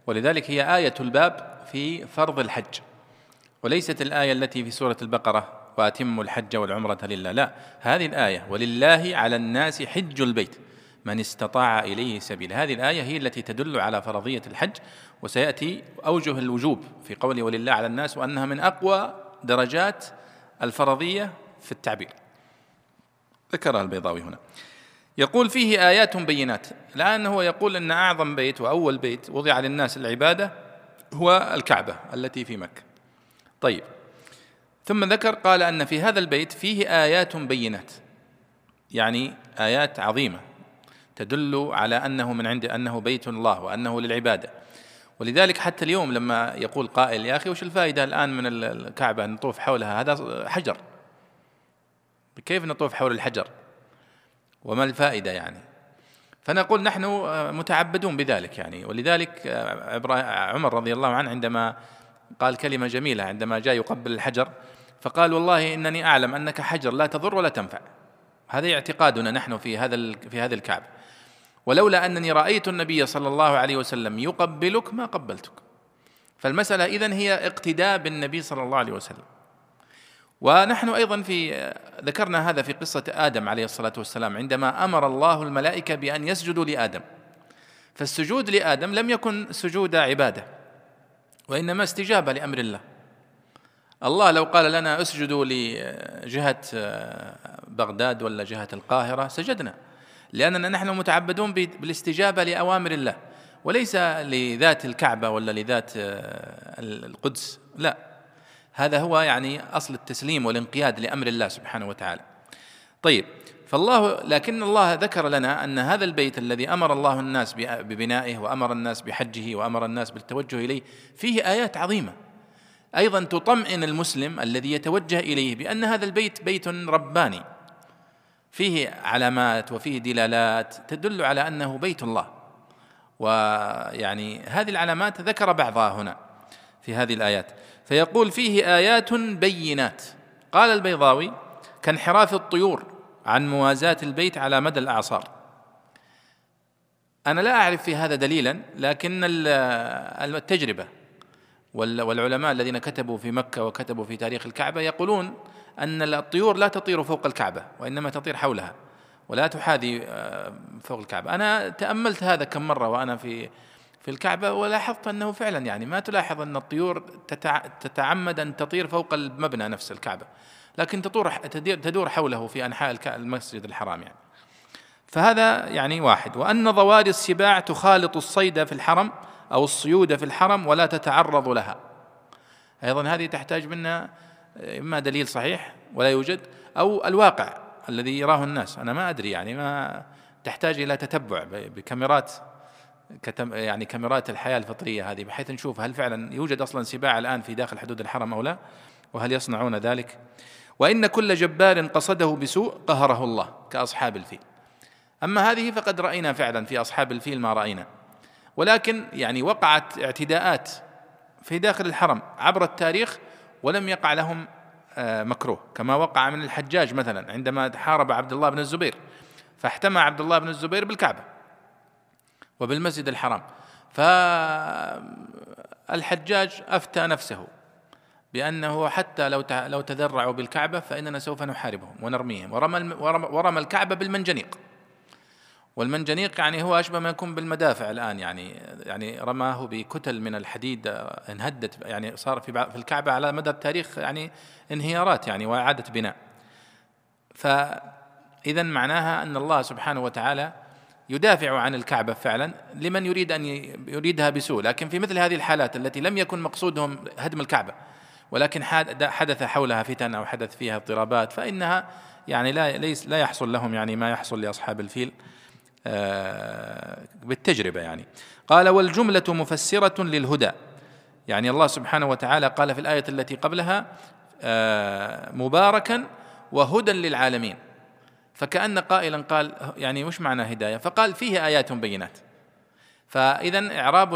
ولذلك هي آية الباب في فرض الحج. وليست الآية التي في سورة البقرة وأتموا الحج والعمرة لله لا. هذه الآية ولله على الناس حج البيت من استطاع إليه سبيل. هذه الآية هي التي تدل على فرضية الحج وسيأتي أوجه الوجوب في قوله ولله على الناس وأنها من أقوى درجات الفرضية في التعبير. ذكرها البيضاوي هنا. يقول فيه آيات بينات الآن هو يقول أن أعظم بيت وأول بيت وضع للناس العبادة هو الكعبة التي في مكة. طيب. ثم ذكر قال أن في هذا البيت فيه آيات بينات. يعني آيات عظيمة تدل على أنه من عند أنه بيت الله وأنه للعبادة. ولذلك حتى اليوم لما يقول قائل يا أخي وش الفائدة الآن من الكعبة؟ نطوف حولها. هذا حجر. كيف نطوف حول الحجر؟ وما الفائدة يعني؟ فنقول نحن متعبدون بذلك يعني. ولذلك عمر رضي الله عنه عندما قال كلمة جميلة عندما جاء يقبل الحجر فقال والله إنني أعلم أنك حجر لا تضر ولا تنفع. هذا اعتقادنا نحن في هذا في هذه الكعبة ولولا أنني رأيت النبي صلى الله عليه وسلم يقبلك ما قبلتك. فالمسألة إذن هي اقتداء بالنبي صلى الله عليه وسلم. ونحن أيضا في ذكرنا هذا في قصة آدم عليه الصلاة والسلام عندما أمر الله الملائكة بأن يسجدوا لآدم. فالسجود لآدم لم يكن سجود عبادة وإنما استجابة لأمر الله. الله لو قال لنا اسجدوا لجهة بغداد ولا جهة القاهرة سجدنا لأننا نحن متعبدون بالاستجابة لأوامر الله. وليس لذات الكعبة ولا لذات القدس لا. هذا هو يعني أصل التسليم والانقياد لأمر الله سبحانه وتعالى. طيب فالله لكن الله ذكر لنا أن هذا البيت الذي أمر الله الناس ببنائه وأمر الناس بحجه وأمر الناس بالتوجه إليه فيه آيات عظيمة. أيضا تطمئن المسلم الذي يتوجه إليه بأن هذا البيت بيت رباني. فيه علامات وفيه دلالات تدل على أنه بيت الله. ويعني هذه العلامات ذكر بعضها هنا في هذه الآيات. فيقول فيه آيات بينات. قال البيضاوي كانحراف الطيور عن موازاة البيت على مدى الأعصار. أنا لا أعرف في هذا دليلا لكن التجربة والعلماء الذين كتبوا في مكة وكتبوا في تاريخ الكعبة يقولون أن الطيور لا تطير فوق الكعبة وإنما تطير حولها ولا تحاذي آه، فوق الكعبة. أنا تأملت هذا كم مرة وأنا في في الكعبة ولاحظت أنه فعلا يعني ما تلاحظ أن الطيور تتعمد أن تطير فوق المبنى نفس الكعبة لكن تطور تدور حوله في أنحاء المسجد الحرام يعني. فهذا يعني واحد. وأن ضواري السباع تخالط الصيد في الحرم أو الصيود في الحرم ولا تتعرض لها. أيضا هذه تحتاج منا إما دليل صحيح ولا يوجد أو الواقع الذي يراه الناس. أنا ما أدري يعني ما تحتاج إلى تتبع بكاميرات كتم يعني كاميرات الحياة الفطرية هذه بحيث نشوف هل فعلا يوجد أصلا سباع الآن في داخل حدود الحرم أو لا وهل يصنعون ذلك. وإن كل جبار قصده بسوء قهره الله كأصحاب الفيل. أما هذه فقد رأينا فعلا في أصحاب الفيل ما رأينا. ولكن يعني وقعت اعتداءات في داخل الحرم عبر التاريخ ولم يقع لهم آه، مكروه كما وقع من الحجاج مثلا عندما حارب عبد الله بن الزبير. فاحتمى عبد الله بن الزبير بالكعبة. وبالمسجد الحرام. فالحجاج أفتى نفسه بأنه حتى لو لو تذرعوا بالكعبة فإننا سوف نحاربهم ونرميهم. ورمى ورمى الكعبة بالمنجنيق. والمنجنيق يعني هو أشبه ما يكون بالمدافع الآن يعني يعني رماه بكتل من الحديد انهدت يعني صار في في الكعبة على مدى التاريخ يعني انهيارات يعني وإعادة بناء. فإذا معناها أن الله سبحانه وتعالى يدافع عن الكعبة فعلا لمن يريد أن يريدها بسوء. لكن في مثل هذه الحالات التي لم يكن مقصودهم هدم الكعبة ولكن حدث حولها فتن أو حدث فيها اضطرابات فإنها يعني لا ليس لا يحصل لهم يعني ما يحصل لأصحاب الفيل آه، بالتجربة يعني. قال والجملة مفسرة للهدى. يعني الله سبحانه وتعالى قال في الآية التي قبلها آه، مباركا وهدى للعالمين. فكأن قائلا قال يعني وش معنى هداية؟ فقال فيه آيات بينات. فإذا إعراب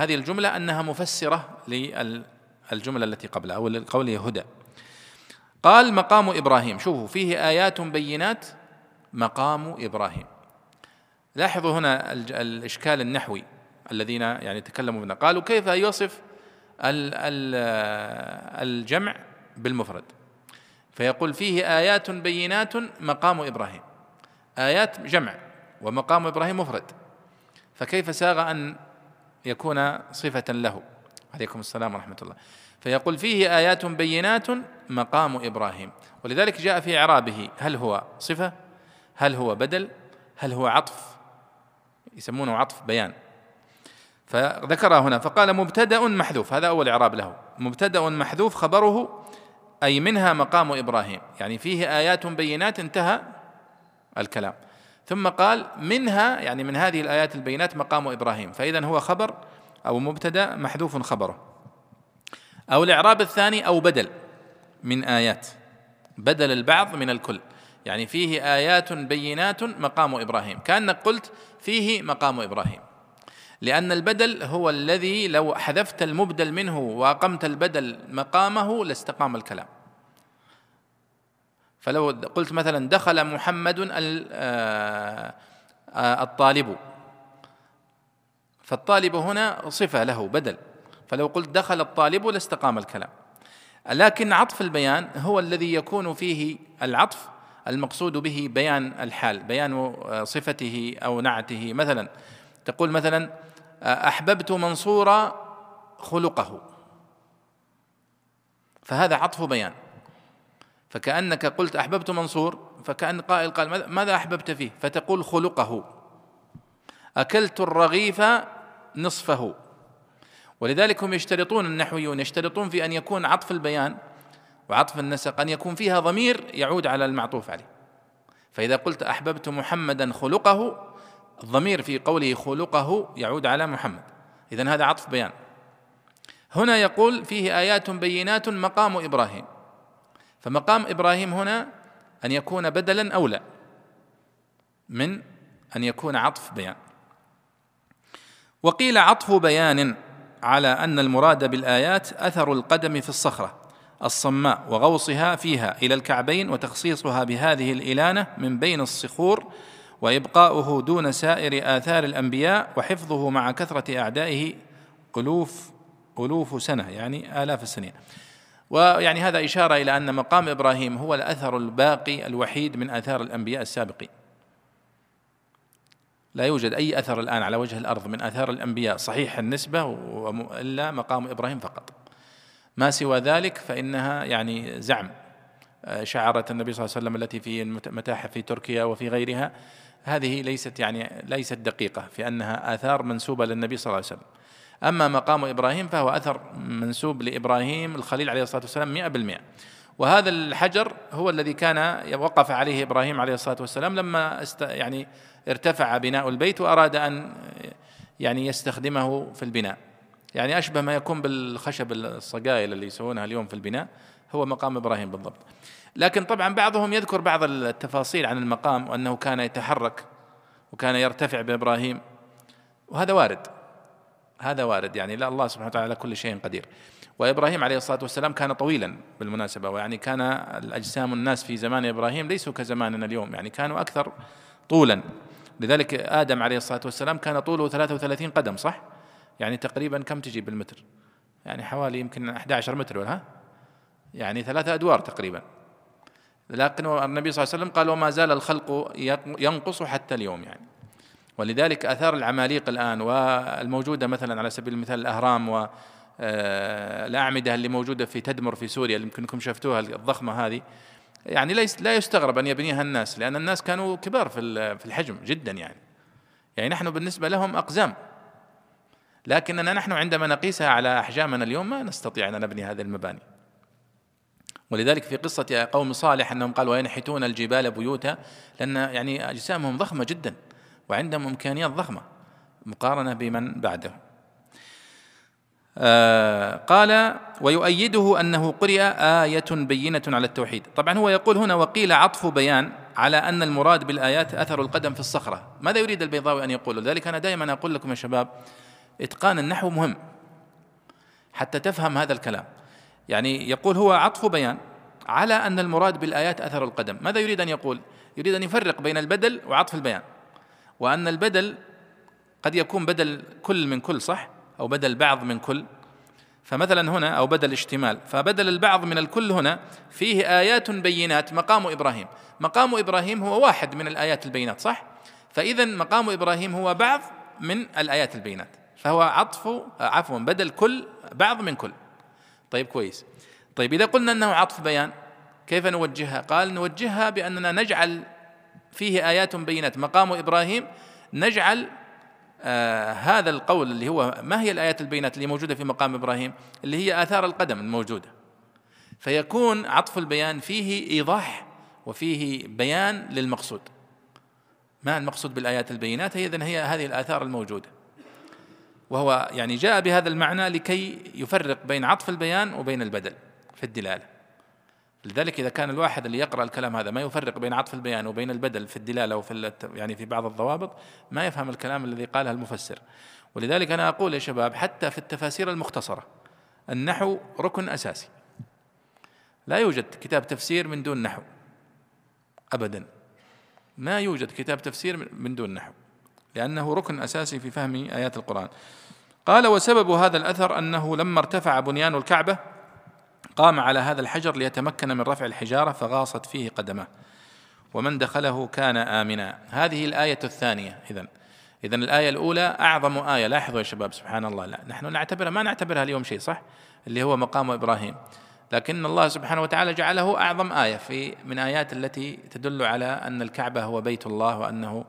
هذه الجملة أنها مفسرة للجملة التي قبلها أو قوله هدى. قال مقام إبراهيم. شوفوا فيه آيات بينات مقام إبراهيم. لاحظوا هنا الإشكال النحوي الذين يعني تكلموا منه. قالوا كيف يصف الجمع بالمفرد؟ فيقول فيه آيات بينات مقام إبراهيم. آيات جمع ومقام إبراهيم مفرد. فكيف ساغ أن يكون صفة له؟ عليكم السلام ورحمة الله. فيقول فيه آيات بينات مقام إبراهيم. ولذلك جاء في إعرابه هل هو صفة؟ هل هو بدل؟ هل هو عطف؟ يسمونه عطف بيان. فذكرها هنا فقال مبتدأ محذوف هذا أول إعراب له. مبتدأ محذوف خبره أي منها مقام إبراهيم. يعني فيه آيات بينات انتهى الكلام. ثم قال منها يعني من هذه الآيات البينات مقام إبراهيم. فإذا هو خبر أو مبتدأ محذوف خبره. أو الإعراب الثاني أو بدل من آيات. بدل البعض من الكل. يعني فيه آيات بينات مقام إبراهيم. كأنك قلت فيه مقام إبراهيم. لأن البدل هو الذي لو حذفت المبدل منه وأقمت البدل مقامه لاستقام الكلام. فلو قلت مثلا دخل محمد آه، آه، الطالب. فالطالب هنا صفة له بدل. فلو قلت دخل الطالب لاستقام الكلام. لكن عطف البيان هو الذي يكون فيه العطف المقصود به بيان الحال بيان صفته أو نعته. مثلا تقول مثلا أحببت منصورا خلقه. فهذا عطف بيان. فكأنك قلت أحببت منصور فكأن قائل قال ماذا أحببت فيه؟ فتقول خلقه. أكلت الرغيف نصفه. ولذلك هم يشترطون النحويون يشترطون في أن يكون عطف البيان وعطف النسق أن يكون فيها ضمير يعود على المعطوف عليه. فإذا قلت أحببت محمدا خلقه الضمير في قوله خلقه يعود على محمد. إذا هذا عطف بيان. هنا يقول فيه آيات بينات مقام إبراهيم. فمقام إبراهيم هنا أن يكون بدلا أولى من أن يكون عطف بيان. وقيل عطف بيان على أن المراد بالآيات أثر القدم في الصخرة الصماء وغوصها فيها إلى الكعبين وتخصيصها بهذه الإلانة من بين الصخور وإبقاؤه دون سائر آثار الأنبياء وحفظه مع كثرة أعدائه الوف الوف سنة يعني آلاف السنين. ويعني هذا إشارة إلى أن مقام إبراهيم هو الأثر الباقي الوحيد من آثار الأنبياء السابقين. لا يوجد أي أثر الآن على وجه الأرض من آثار الأنبياء صحيح النسبة إلا مقام إبراهيم فقط. ما سوى ذلك فإنها يعني زعم. آه، شعارة النبي صلى الله عليه وسلم التي في المتاحف في تركيا وفي غيرها هذه ليست يعني ليست دقيقة في أنها آثار منسوبة للنبي صلى الله عليه وسلم. أما مقام إبراهيم فهو أثر منسوب لإبراهيم الخليل عليه الصلاة والسلام مئة بالمئة. وهذا الحجر هو الذي كان وقف عليه إبراهيم عليه الصلاة والسلام لما است يعني ارتفع بناء البيت وأراد أن يعني يستخدمه في البناء. يعني أشبه ما يكون بالخشب الصقايل اللي يسوونها اليوم في البناء هو مقام إبراهيم بالضبط. لكن طبعا بعضهم يذكر بعض التفاصيل عن المقام وأنه كان يتحرك وكان يرتفع بإبراهيم. وهذا وارد. هذا وارد. يعني لا الله سبحانه وتعالى على كل شيء قدير. وإبراهيم عليه الصلاة والسلام كان طويلا بالمناسبة ويعني كان الأجسام الناس في زمان إبراهيم ليسوا كزماننا اليوم. يعني كانوا أكثر طولا. لذلك آدم عليه الصلاة والسلام كان طوله 33 قدم صح؟ يعني تقريبا كم تجي بالمتر؟ يعني حوالي يمكن 11 متر ولا؟ ها؟ يعني ثلاثة أدوار تقريبا. لكن النبي صلى الله عليه وسلم قال وما زال الخلق ينقص حتى اليوم يعني. ولذلك آثار العماليق الآن والموجودة مثلا على سبيل المثال الأهرام و آه، الأعمدة اللي موجودة في تدمر في سوريا اللي يمكنكم شفتوها الضخمة هذه يعني ليس لا يستغرب أن يبنيها الناس لأن الناس كانوا كبار في في الحجم جدا يعني. يعني نحن بالنسبة لهم أقزام. لكننا نحن عندما نقيسها على أحجامنا اليوم ما نستطيع أن نبني هذه المباني. ولذلك في قصة قوم صالح أنهم قالوا وينحتون الجبال بيوتا لأن يعني أجسامهم ضخمة جدا وعندهم إمكانيات ضخمة مقارنة بمن بعده. آه قال ويؤيده أنه قرئ آية بينة على التوحيد. طبعا هو يقول هنا وقيل عطف بيان على أن المراد بالآيات أثر القدم في الصخرة. ماذا يريد البيضاوي أن يقول؟ لذلك أنا دائما أقول لكم يا شباب إتقان النحو مهم حتى تفهم هذا الكلام. يعني يقول هو عطف بيان على أن المراد بالآيات أثر القدم. ماذا يريد أن يقول؟ يريد أن يفرق بين البدل وعطف البيان. وأن البدل قد يكون بدل كل من كل صح؟ أو بدل بعض من كل. فمثلا هنا أو بدل اشتمال. فبدل البعض من الكل هنا فيه آيات بينات مقام إبراهيم. مقام إبراهيم هو واحد من الآيات البينات صح؟ فإذا مقام إبراهيم هو بعض من الآيات البينات. فهو عطف عفوا بدل كل بعض من كل. طيب كويس. طيب إذا قلنا أنه عطف بيان كيف نوجهها؟ قال نوجهها بأننا نجعل فيه آيات بينات. مقام إبراهيم نجعل آه هذا القول اللي هو ما هي الآيات البينات اللي موجودة في مقام إبراهيم؟ اللي هي آثار القدم الموجودة. فيكون عطف البيان فيه إيضاح وفيه بيان للمقصود. ما المقصود بالآيات البينات؟ هي إذن هي هذه الآثار الموجودة. وهو يعني جاء بهذا المعنى لكي يفرق بين عطف البيان وبين البدل في الدلالة. لذلك إذا كان الواحد اللي يقرأ الكلام هذا ما يفرق بين عطف البيان وبين البدل في الدلالة وفي يعني في بعض الضوابط ما يفهم الكلام الذي قاله المفسر. ولذلك أنا أقول يا شباب حتى في التفاسير المختصرة النحو ركن أساسي. لا يوجد كتاب تفسير من دون نحو ابدا. ما يوجد كتاب تفسير من دون نحو. لأنه ركن أساسي في فهم آيات القرآن. قال وسبب هذا الأثر أنه لما ارتفع بنيان الكعبة قام على هذا الحجر ليتمكن من رفع الحجارة فغاصت فيه قدمه ومن دخله كان آمنا. هذه الآية الثانية إذن. إذا الآية الأولى أعظم آية. لاحظوا يا شباب سبحان الله. لا نحن نعتبرها ما نعتبرها اليوم شيء صح؟ اللي هو مقام إبراهيم. لكن الله سبحانه وتعالى جعله أعظم آية في من آيات التي تدل على أن الكعبة هو بيت الله وأنه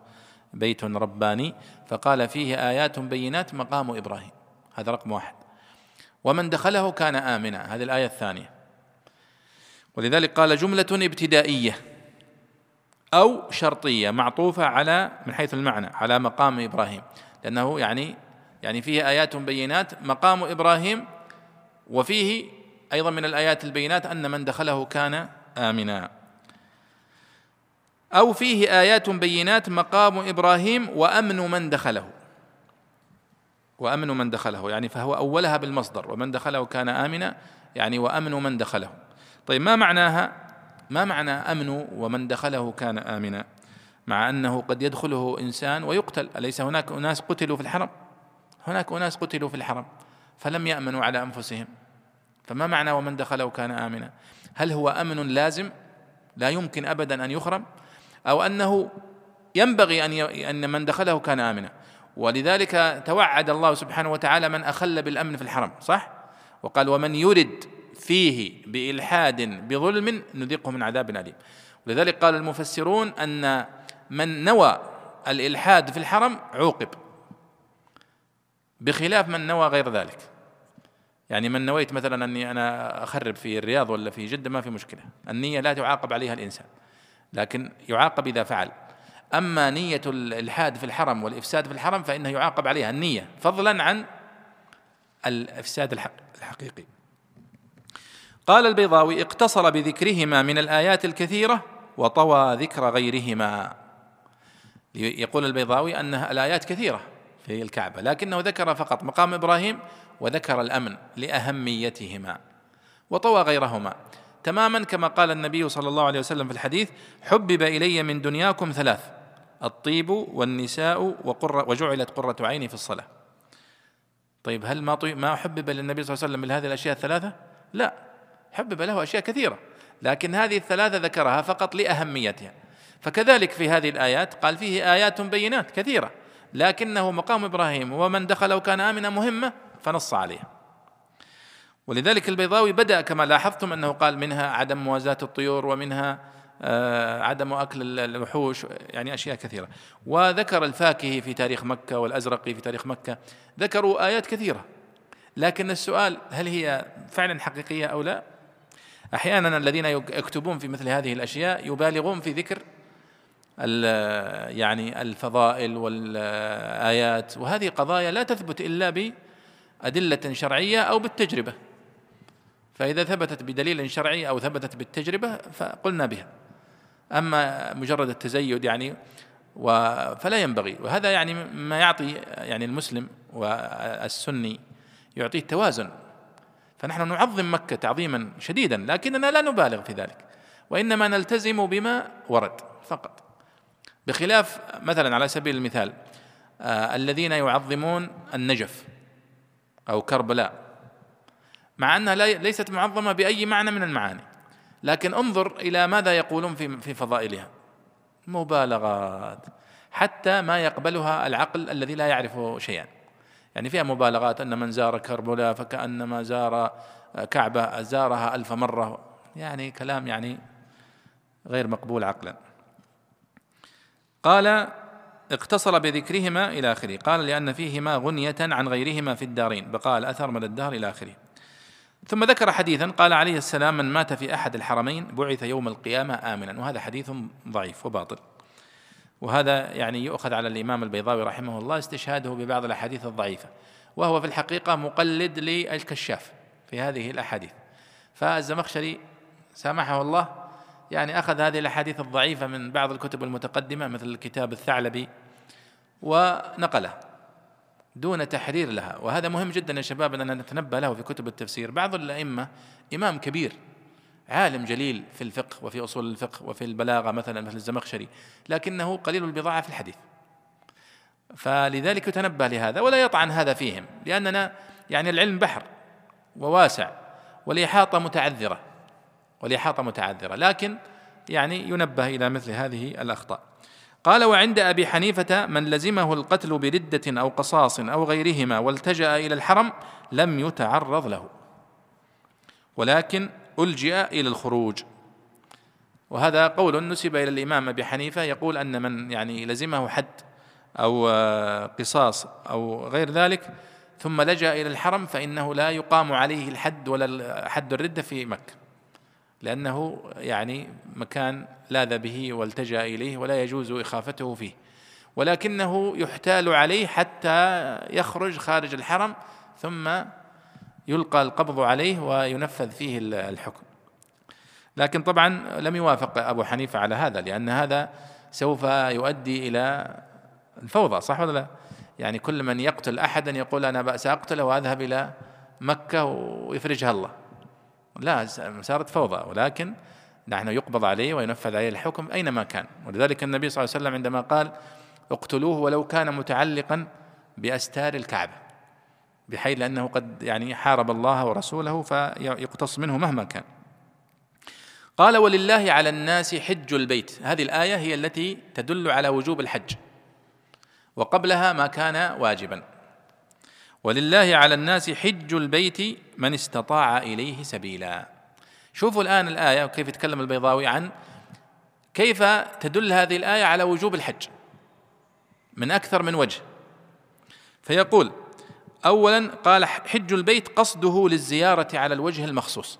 بيت رباني فقال فيه آيات بينات مقام إبراهيم. هذا رقم واحد. ومن دخله كان آمنا. هذه الآية الثانية. ولذلك قال جملة ابتدائية أو شرطية معطوفة على من حيث المعنى على مقام إبراهيم. لأنه يعني يعني فيه آيات بينات مقام إبراهيم وفيه أيضا من الآيات البينات أن من دخله كان آمنا. أو فيه آيات بينات مقام إبراهيم وأمن من دخله. وأمن من دخله يعني فهو أولها بالمصدر ومن دخله كان آمنا يعني وأمن من دخله. طيب ما معناها؟ ما معنى أمن ومن دخله كان آمنا؟ مع أنه قد يدخله إنسان ويقتل. أليس هناك أناس قتلوا في الحرم؟ هناك أناس قتلوا في الحرم فلم يأمنوا على أنفسهم. فما معنى ومن دخله كان آمنا؟ هل هو أمن لازم؟ لا يمكن أبدا أن يخرم. أو أنه ينبغي أن أن من دخله كان آمنا. ولذلك توعد الله سبحانه وتعالى من أخل بالأمن في الحرم صح؟ وقال ومن يرد فيه بإلحاد بظلم نذيقه من عذاب أليم. ولذلك قال المفسرون أن من نوى الإلحاد في الحرم عوقب. بخلاف من نوى غير ذلك. يعني من نويت مثلا أني أنا أخرب في الرياض ولا في جدة ما في مشكلة. النية لا تعاقب عليها الإنسان. لكن يعاقب إذا فعل. أما نية الإلحاد في الحرم والإفساد في الحرم فإنه يعاقب عليها النية فضلا عن الإفساد الحقيقي. قال البيضاوي اقتصر بذكرهما من الآيات الكثيرة وطوى ذكر غيرهما. يقول البيضاوي أن الآيات كثيرة في الكعبة لكنه ذكر فقط مقام إبراهيم وذكر الأمن لأهميتهما وطوى غيرهما. تماما كما قال النبي صلى الله عليه وسلم في الحديث حبب إلي من دنياكم ثلاث الطيب والنساء وقرة وجعلت قرة عيني في الصلاة. طيب هل ما ما حبب للنبي صلى الله عليه وسلم من هذه الأشياء الثلاثة؟ لا حبب له أشياء كثيرة لكن هذه الثلاثة ذكرها فقط لأهميتها. فكذلك في هذه الآيات قال فيه آيات بينات كثيرة لكنه مقام إبراهيم ومن دخله كان آمنا مهمة فنص عليها. ولذلك البيضاوي بدأ كما لاحظتم أنه قال منها عدم موازاة الطيور ومنها آه، عدم أكل الوحوش يعني أشياء كثيرة. وذكر الفاكهي في تاريخ مكة والأزرقي في تاريخ مكة. ذكروا آيات كثيرة. لكن السؤال هل هي فعلا حقيقية أو لا؟ أحيانا الذين يكتبون في مثل هذه الأشياء يبالغون في ذكر يعني الفضائل والآيات. وهذه قضايا لا تثبت إلا بأدلة شرعية أو بالتجربة. فإذا ثبتت بدليل شرعي أو ثبتت بالتجربة فقلنا بها. أما مجرد التزيد يعني فلا ينبغي. وهذا يعني ما يعطي يعني المسلم والسني يعطيه توازن فنحن نعظم مكة تعظيما شديدا لكننا لا نبالغ في ذلك. وإنما نلتزم بما ورد فقط. بخلاف مثلا على سبيل المثال آه الذين يعظمون النجف أو كربلاء. مع أنها ليست معظمة بأي معنى من المعاني. لكن انظر إلى ماذا يقولون في في فضائلها. مبالغات. حتى ما يقبلها العقل الذي لا يعرف شيئا. يعني فيها مبالغات. أن من زار كربلاء فكأنما زار كعبة زارها ألف مرة. يعني كلام يعني غير مقبول عقلا. قال اقتصر بذكرهما إلى آخره. قال لأن فيهما غنية عن غيرهما في الدارين. بقاء الأثر من الدهر إلى آخره. ثم ذكر حديثا قال عليه السلام من مات في أحد الحرمين بعث يوم القيامة آمنا. وهذا حديث ضعيف وباطل. وهذا يعني يؤخذ على الإمام البيضاوي رحمه الله استشهاده ببعض الأحاديث الضعيفة. وهو في الحقيقة مقلد للكشاف في هذه الأحاديث. فالزمخشري سامحه الله يعني أخذ هذه الأحاديث الضعيفة من بعض الكتب المتقدمة مثل كتاب الثعلبي ونقله. دون تحرير لها. وهذا مهم جدا يا شباب أننا نتنبه له في كتب التفسير. بعض الأئمة إمام كبير عالم جليل في الفقه وفي أصول الفقه وفي البلاغة مثلا مثل الزمخشري لكنه قليل البضاعة في الحديث. فلذلك يتنبه لهذا ولا يطعن هذا فيهم لأننا يعني العلم بحر وواسع والإحاطة متعذرة والإحاطة متعذرة. لكن يعني ينبه إلى مثل هذه الأخطاء. قال وعند أبي حنيفة من لزمه القتل بردة أو قصاص أو غيرهما والتجأ إلى الحرم لم يتعرض له ولكن ألجئ إلى الخروج. وهذا قول نسب إلى الإمام أبي حنيفة يقول أن من يعني لزمه حد أو قصاص أو غير ذلك ثم لجأ إلى الحرم فإنه لا يقام عليه الحد ولا حد الردة في مكة. لأنه يعني مكان لاذ به والتجأ إليه ولا يجوز إخافته فيه. ولكنه يحتال عليه حتى يخرج خارج الحرم ثم يلقى القبض عليه وينفذ فيه الحكم. لكن طبعا لم يوافق أبو حنيفة على هذا لأن هذا سوف يؤدي إلى الفوضى صح ولا لا؟ يعني كل من يقتل أحدا يقول أنا سأقتله وأذهب إلى مكة ويفرجها الله. لا صارت فوضى ولكن نحن يقبض عليه وينفذ عليه الحكم أينما كان. ولذلك النبي صلى الله عليه وسلم عندما قال اقتلوه ولو كان متعلقا بأستار الكعبة بحيث لأنه قد يعني حارب الله ورسوله فيقتص منه مهما كان. قال ولله على الناس حج البيت. هذه الآية هي التي تدل على وجوب الحج وقبلها ما كان واجبا. ولله على الناس حج البيت من استطاع إليه سبيلا. شوفوا الآن الآية وكيف يتكلم البيضاوي عن كيف تدل هذه الآية على وجوب الحج. من أكثر من وجه. فيقول اولا قال حج البيت قصده للزيارة على الوجه المخصوص.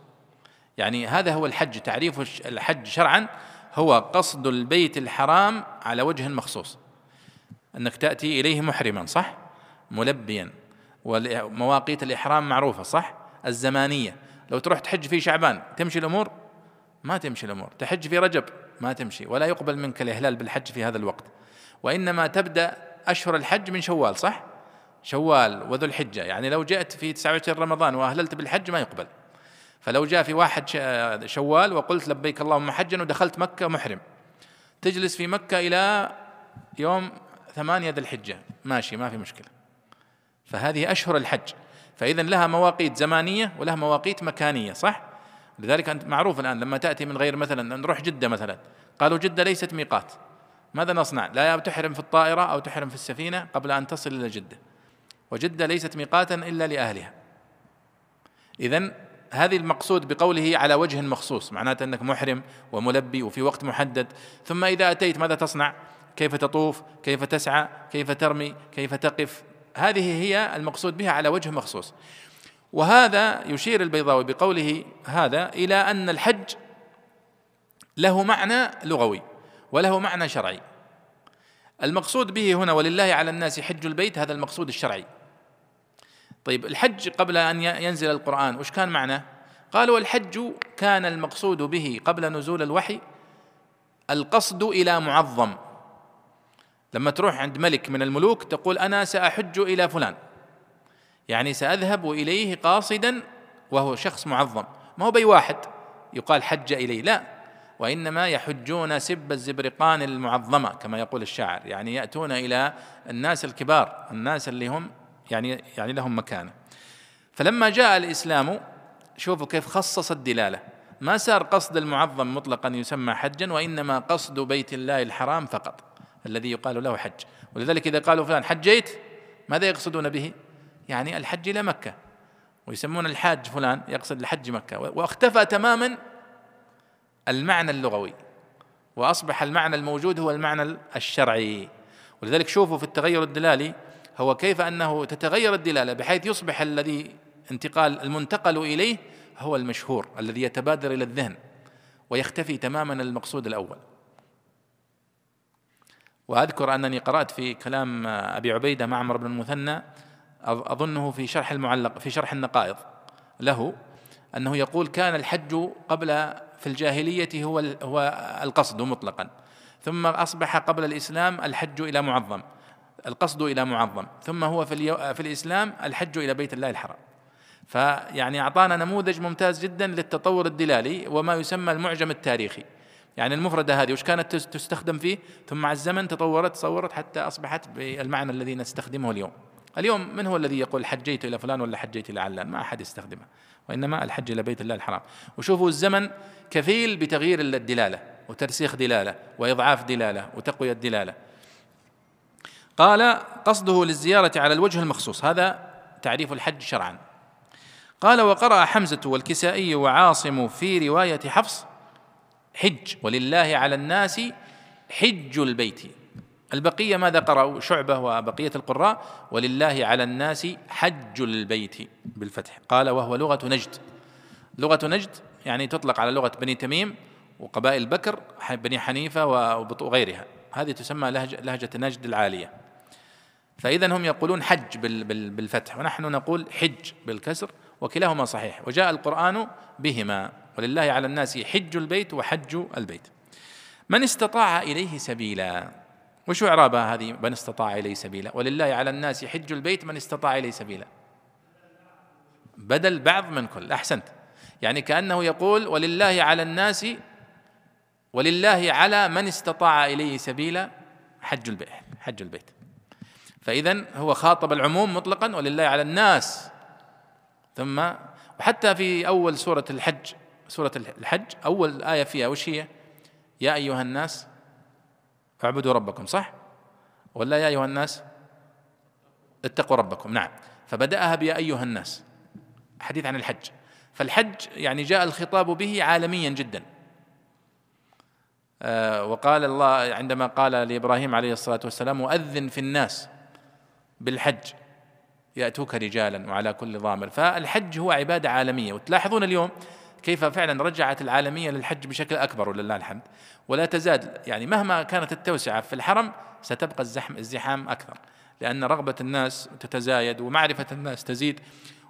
يعني هذا هو الحج تعريف الحج شرعا هو قصد البيت الحرام على وجه مخصوص أنك تأتي إليه محرما صح؟ ملبيا. ومواقيت الإحرام معروفة صح؟ الزمانية. لو تروح تحج في شعبان تمشي الأمور؟ ما تمشي الأمور. تحج في رجب؟ ما تمشي. ولا يقبل منك الإهلال بالحج في هذا الوقت. وإنما تبدأ أشهر الحج من شوال صح؟ شوال وذو الحجة. يعني لو جئت في 29 رمضان وأهللت بالحج ما يقبل. فلو جاء في واحد شوال وقلت لبيك اللهم حجا ودخلت مكة محرم. تجلس في مكة إلى يوم ثمانية ذي الحجة. ماشي ما في مشكلة. فهذه أشهر الحج. فإذا لها مواقيت زمانية ولها مواقيت مكانية صح؟ لذلك أنت معروف الآن لما تأتي من غير مثلا نروح جدة مثلا قالوا جدة ليست ميقات. ماذا نصنع؟ لا تحرم في الطائرة أو تحرم في السفينة قبل أن تصل إلى جدة. وجدة ليست ميقاتا إلا لأهلها. إذا هذه المقصود بقوله على وجه مخصوص معناته أنك محرم وملبي وفي وقت محدد. ثم إذا أتيت ماذا تصنع؟ كيف تطوف؟ كيف تسعى؟ كيف ترمي؟ كيف تقف؟ هذه هي المقصود بها على وجه مخصوص. وهذا يشير البيضاوي بقوله هذا إلى أن الحج له معنى لغوي وله معنى شرعي. المقصود به هنا ولله على الناس حج البيت هذا المقصود الشرعي. طيب الحج قبل أن ينزل القرآن وش كان معناه؟ قالوا الحج كان المقصود به قبل نزول الوحي القصد إلى معظم. لما تروح عند ملك من الملوك تقول أنا سأحج إلى فلان. يعني سأذهب إليه قاصدا وهو شخص معظم. ما هو بي واحد؟ يقال حج اليه لا وإنما يحجون سب الزبرقان المعظمة كما يقول الشاعر. يعني يأتون إلى الناس الكبار الناس اللي هم يعني يعني لهم مكانة. فلما جاء الإسلام شوفوا كيف خصص الدلالة. ما صار قصد المعظم مطلقا يسمى حجا وإنما قصد بيت الله الحرام فقط. الذي يقال له حج. ولذلك إذا قالوا فلان حجيت؟ ماذا يقصدون به؟ يعني الحج إلى مكة. ويسمون الحاج فلان يقصد الحج مكة. واختفى تماما المعنى اللغوي. وأصبح المعنى الموجود هو المعنى الشرعي. ولذلك شوفوا في التغير الدلالي هو كيف أنه تتغير الدلالة بحيث يصبح الذي انتقال المنتقل إليه هو المشهور الذي يتبادر إلى الذهن ويختفي تماما المقصود الأول. وأذكر أنني قرأت في كلام أبي عبيدة معمر بن المثنى أظنه في شرح المعلق في شرح النقائض له أنه يقول كان الحج قبل في الجاهلية هو هو القصد مطلقا ثم أصبح قبل الإسلام الحج إلى معظم القصد إلى معظم ثم هو في, في الإسلام الحج إلى بيت الله الحرام. فيعني أعطانا نموذج ممتاز جدا للتطور الدلالي وما يسمى المعجم التاريخي. يعني المفردة هذه وش كانت تستخدم فيه؟ ثم مع الزمن تطورت تصورت حتى أصبحت بالمعنى الذي نستخدمه اليوم. اليوم من هو الذي يقول حجيت إلى فلان ولا حجيت إلى علان؟ ما أحد يستخدمه وإنما الحج إلى بيت الله الحرام. وشوفوا الزمن كفيل بتغيير الدلالة وترسيخ دلالة وإضعاف دلالة وتقوية دلالة. قال قصده للزيارة على الوجه المخصوص هذا تعريف الحج شرعا. قال وقرأ حمزة والكسائي وعاصم في رواية حفص حج ولله على الناس حج البيت. البقية ماذا قرأوا؟ شعبة وبقية القراء. ولله على الناس حج البيت بالفتح. قال وهو لغة نجد. لغة نجد يعني تطلق على لغة بني تميم وقبائل بكر بني حنيفة وغيرها. هذه تسمى لهجة, لهجة نجد العالية. فإذا هم يقولون حج بالفتح. ونحن نقول حج بالكسر وكلاهما صحيح. وجاء القرآن بهما. ولله على الناس حج البيت وحج البيت. من استطاع إليه سبيلا. وشو إعرابها هذه من استطاع إليه سبيلا؟ ولله على الناس حج البيت من استطاع إليه سبيلا. بدل بعض من كل أحسنت. يعني كأنه يقول ولله على الناس ولله على من استطاع إليه سبيلا حج البيت حج البيت. فإذا هو خاطب العموم مطلقا ولله على الناس. ثم وحتى في أول سورة الحج سورة الحج. أول آية فيها وش هي؟ يا أيها الناس اعبدوا ربكم صح؟ ولا يا أيها الناس اتقوا ربكم؟ نعم. فبدأها بيا أيها الناس. حديث عن الحج. فالحج يعني جاء الخطاب به عالميا جدا. آه وقال الله عندما قال لإبراهيم عليه الصلاة والسلام وأذن في الناس بالحج يأتوك رجالا وعلى كل ضامر. فالحج هو عبادة عالمية. وتلاحظون اليوم كيف فعلا رجعت العالمية للحج بشكل أكبر ولله الحمد. ولا تزاد يعني مهما كانت التوسعة في الحرم ستبقى الزحم الزحام أكثر. لأن رغبة الناس تتزايد ومعرفة الناس تزيد.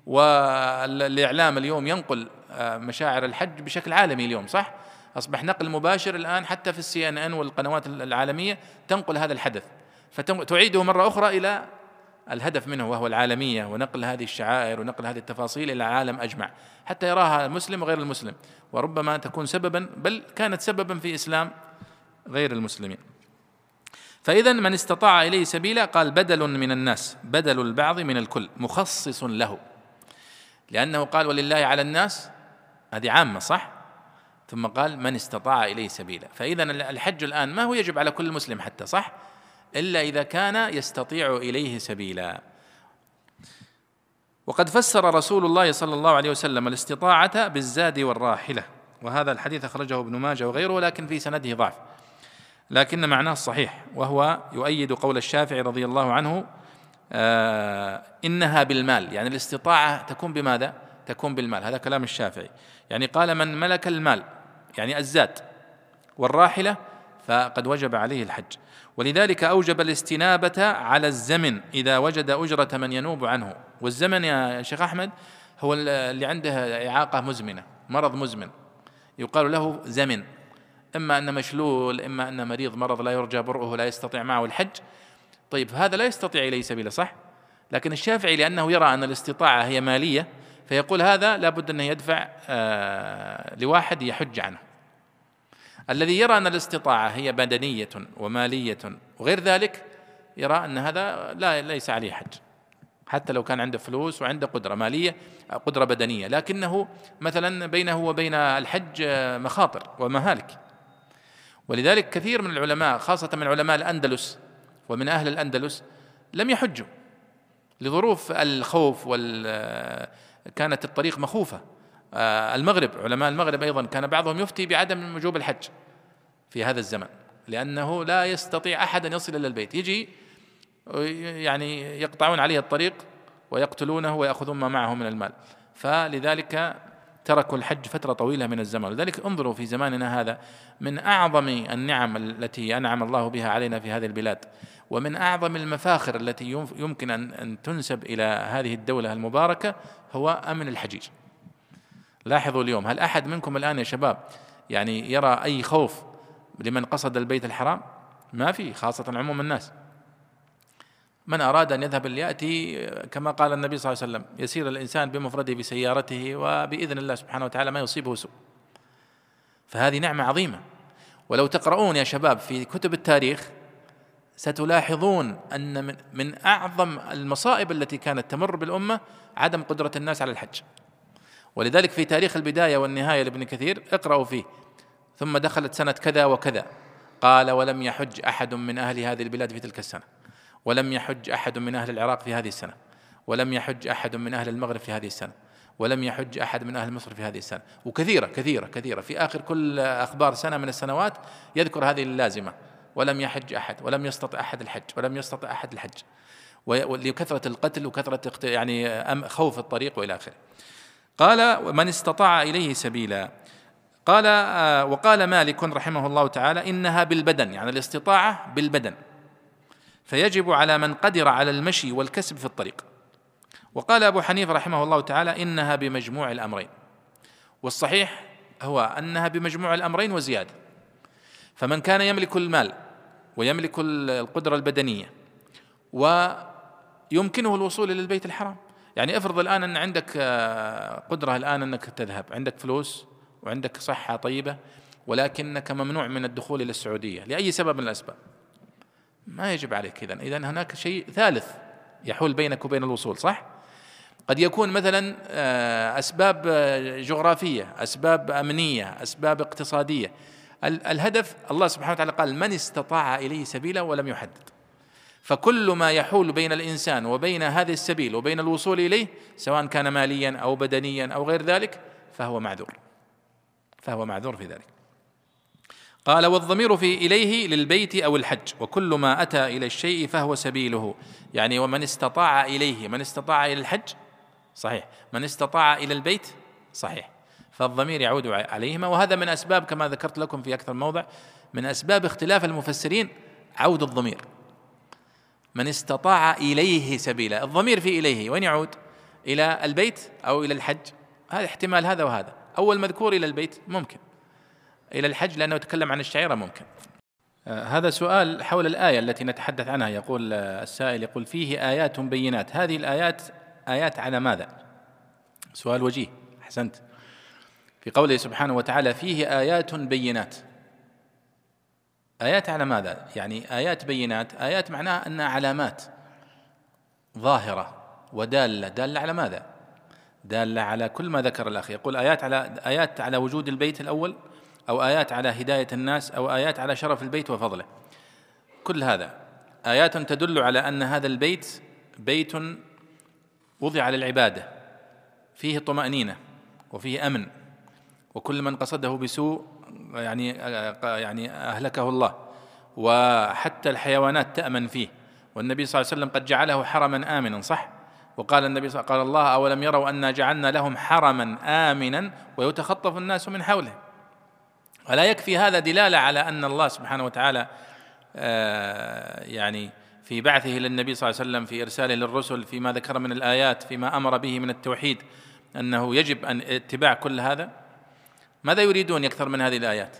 والإعلام اليوم ينقل آه، مشاعر الحج بشكل عالمي اليوم صح؟ أصبح نقل مباشر الآن حتى في السي إن إن والقنوات العالمية تنقل هذا الحدث. فتعيده مرة أخرى إلى الهدف منه وهو العالمية ونقل هذه الشعائر ونقل هذه التفاصيل إلى العالم أجمع حتى يراها المسلم وغير المسلم وربما تكون سببا بل كانت سببا في إسلام غير المسلمين. فإذا من استطاع إليه سبيلا قال بدل من الناس بدل البعض من الكل مخصص له. لأنه قال ولله على الناس هذه عامة صح؟ ثم قال من استطاع إليه سبيلا. فإذا الحج الآن ما هو يجب على كل مسلم حتى صح؟ إلا إذا كان يستطيع إليه سبيلا. وقد فسر رسول الله صلى الله عليه وسلم الاستطاعة بالزاد والراحلة وهذا الحديث أخرجه ابن ماجه وغيره لكن في سنده ضعف. لكن معناه صحيح وهو يؤيد قول الشافعي رضي الله عنه آه إنها بالمال يعني الاستطاعة تكون بماذا؟ تكون بالمال. هذا كلام الشافعي. يعني قال من ملك المال يعني الزاد والراحلة فقد وجب عليه الحج. ولذلك أوجب الاستنابة على الزمن إذا وجد أجرة من ينوب عنه. والزمن يا شيخ أحمد هو اللي عنده إعاقة مزمنة مرض مزمن. يقال له زمن. إما أن مشلول إما أن مريض مرض لا يرجى برؤه لا يستطيع معه الحج. طيب هذا لا يستطيع إليه سبيله صح؟ لكن الشافعي لأنه يرى أن الاستطاعة هي مالية فيقول هذا لابد أنه يدفع آه لواحد يحج عنه. الذي يرى أن الاستطاعة هي بدنية ومالية وغير ذلك يرى أن هذا لا ليس عليه حج حتى لو كان عنده فلوس وعنده قدرة مالية قدرة بدنية. لكنه مثلا بينه وبين الحج مخاطر ومهالك. ولذلك كثير من العلماء خاصة من علماء الأندلس ومن أهل الأندلس لم يحجوا لظروف الخوف وال كانت الطريق مخوفة. آه، المغرب علماء المغرب أيضا كان بعضهم يفتي بعدم وجوب الحج في هذا الزمن لأنه لا يستطيع أحد أن يصل إلى البيت. يجي يعني يقطعون عليه الطريق ويقتلونه ويأخذون ما معه من المال. فلذلك تركوا الحج فترة طويلة من الزمن. لذلك انظروا في زماننا هذا من أعظم النعم التي أنعم الله بها علينا في هذه البلاد ومن أعظم المفاخر التي يمكن أن تنسب إلى هذه الدولة المباركة هو أمن الحجيج. لاحظوا اليوم هل أحد منكم الآن يا شباب يعني يرى أي خوف لمن قصد البيت الحرام؟ ما في خاصة عموم الناس. من أراد أن يذهب ليأتي كما قال النبي صلى الله عليه وسلم يسير الإنسان بمفرده بسيارته وبإذن الله سبحانه وتعالى ما يصيبه سوء. فهذه نعمة عظيمة. ولو تقرؤون يا شباب في كتب التاريخ ستلاحظون أن من, أعظم المصائب التي كانت تمر بالأمة عدم قدرة الناس على الحج. ولذلك في تاريخ البداية والنهاية لابن كثير اقرأوا فيه. ثم دخلت سنة كذا وكذا. قال ولم يحج أحد من أهل هذه البلاد في تلك السنة. ولم يحج أحد من أهل العراق في هذه السنة. ولم يحج أحد من أهل المغرب في هذه السنة. ولم يحج أحد من أهل مصر في هذه السنة. وكثيرة كثيرة كثيرة. في آخر كل أخبار سنة من السنوات يذكر هذه اللازمة. ولم يحج أحد ولم يستطع أحد الحج ولم يستطع أحد الحج. ولكثرة القتل وكثرة يعني خوف الطريق وإلى آخره. قال من استطاع إليه سبيلا قال آه، وقال مالك رحمه الله تعالى إنها بالبدن يعني الاستطاعة بالبدن. فيجب على من قدر على المشي والكسب في الطريق. وقال أبو حنيفة رحمه الله تعالى إنها بمجموع الأمرين والصحيح هو أنها بمجموع الأمرين وزيادة. فمن كان يملك المال ويملك القدرة البدنية ويمكنه الوصول إلى البيت الحرام يعني افرض الآن أن عندك آه، قدرة الآن أنك تذهب عندك فلوس وعندك صحة طيبة ولكنك ممنوع من الدخول إلى السعودية لأي سبب من الأسباب؟ ما يجب عليك إذا إذا هناك شيء ثالث يحول بينك وبين الوصول صح؟ قد يكون مثلا آه، أسباب آه، جغرافية أسباب أمنية أسباب اقتصادية. الهدف الله سبحانه وتعالى قال من استطاع إليه سبيلا ولم يحدد. فكل ما يحول بين الإنسان وبين هذا السبيل وبين الوصول إليه سواء كان ماليا أو بدنيا أو غير ذلك فهو معذور. فهو معذور في ذلك. قال والضمير في إليه للبيت أو الحج وكل ما أتى إلى الشيء فهو سبيله. يعني ومن استطاع إليه من استطاع إلى الحج صحيح. من استطاع إلى البيت صحيح. فالضمير يعود عليهما. وهذا من أسباب كما ذكرت لكم في أكثر موضع من أسباب اختلاف المفسرين عود الضمير. من استطاع إليه سبيلا. الضمير في إليه وين يعود؟ إلى البيت أو إلى الحج. هذا احتمال هذا وهذا. أول مذكور إلى البيت ممكن. إلى الحج لأنه يتكلم عن الشعيرة ممكن. آه، هذا سؤال حول الآية التي نتحدث عنها. يقول آه، السائل يقول فيه آيات بينات. هذه الآيات آيات على ماذا؟ سؤال وجيه. أحسنت. في قوله سبحانه وتعالى فيه آيات بينات. آيات على ماذا؟ يعني آيات بينات آيات معناها أنها علامات ظاهرة ودالة. دالة على ماذا؟ دالة على كل ما ذكر الأخ يقول آيات على آيات على وجود البيت الأول أو آيات على هداية الناس أو آيات على شرف البيت وفضله. كل هذا آيات تدل على أن هذا البيت بيت وضع للعبادة فيه طمأنينة وفيه أمن وكل من قصده بسوء يعني يعني أهلكه الله. وحتى الحيوانات تأمن فيه. والنبي صلى الله عليه وسلم قد جعله حرما آمنا صح؟ وقال النبي صلى الله عليه وسلم قال الله أولم يروا أنا جعلنا لهم حرما آمنا ويتخطف الناس من حوله؟ ولا يكفي هذا دلالة على أن الله سبحانه وتعالى آه، يعني في بعثه للنبي صلى الله عليه وسلم في إرساله للرسل فيما ذكر من الآيات فيما أمر به من التوحيد أنه يجب أن اتباع كل هذا؟ ماذا يريدون يكثر من هذه الآيات؟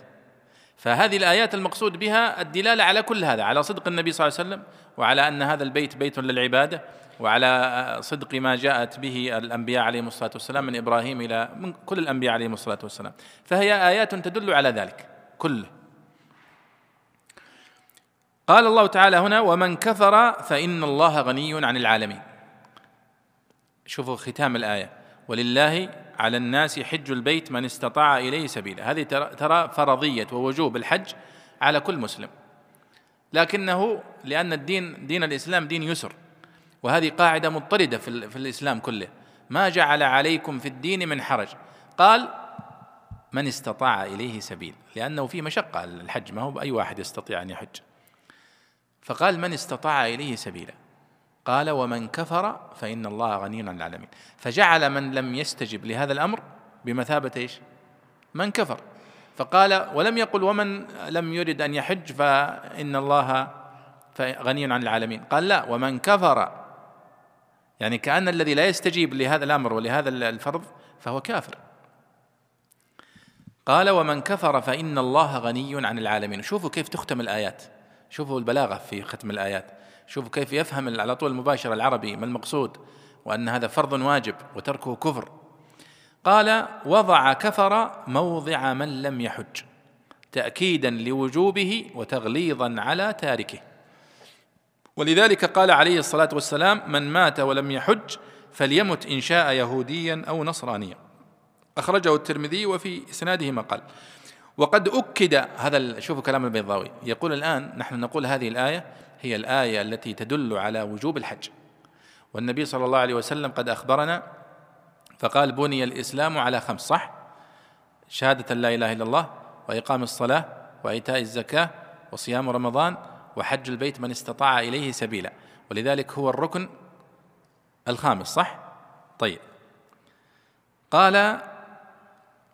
فهذه الآيات المقصود بها الدلالة على كل هذا على صدق النبي صلى الله عليه وسلم وعلى أن هذا البيت بيت للعبادة وعلى صدق ما جاءت به الأنبياء عليهم الصلاة والسلام من إبراهيم إلى من كل الأنبياء عليهم الصلاة والسلام. فهي آيات تدل على ذلك كله قال الله تعالى هنا ومن كفر فإن الله غني عن العالمين. شوفوا ختام الآية. ولله على الناس حج البيت من استطاع إليه سبيلا. هذه ترى فرضية ووجوب الحج على كل مسلم. لكنه لأن الدين دين الإسلام دين يسر. وهذه قاعدة مضطردة في, في الإسلام كله. ما جعل عليكم في الدين من حرج. قال من استطاع إليه سبيل. لأنه في مشقة. الحج ما هو بأي واحد يستطيع أن يحج. فقال من استطاع إليه سبيلا. قال ومن كفر فإن الله غني عن العالمين. فجعل من لم يستجب لهذا الأمر بمثابة إيش؟ من كفر. فقال ولم يقل ومن لم يرد أن يحج فإن الله غني عن العالمين. قال لا ومن كفر. يعني كأن الذي لا يستجيب لهذا الأمر ولهذا الفرض فهو كافر. قال ومن كفر فإن الله غني عن العالمين. شوفوا كيف تختم الآيات. شوفوا البلاغة في ختم الآيات. شوفوا كيف يفهم على طول المباشر العربي ما المقصود وأن هذا فرض واجب وتركه كفر. قال وضع كفر موضع من لم يحج تأكيدا لوجوبه وتغليظا على تاركه. ولذلك قال عليه الصلاة والسلام من مات ولم يحج فليمت إن شاء يهوديا أو نصرانيا. أخرجه الترمذي وفي إسناده ما قال. وقد أكد هذا شوفوا كلام البيضاوي. يقول الآن نحن نقول هذه الآية هي الآية التي تدل على وجوب الحج. والنبي صلى الله عليه وسلم قد أخبرنا فقال بني الإسلام على خمس صح؟ شهادة لا إله إلا الله وإقام الصلاة وإيتاء الزكاة وصيام رمضان وحج البيت من استطاع إليه سبيلا. ولذلك هو الركن الخامس صح؟ طيب. قال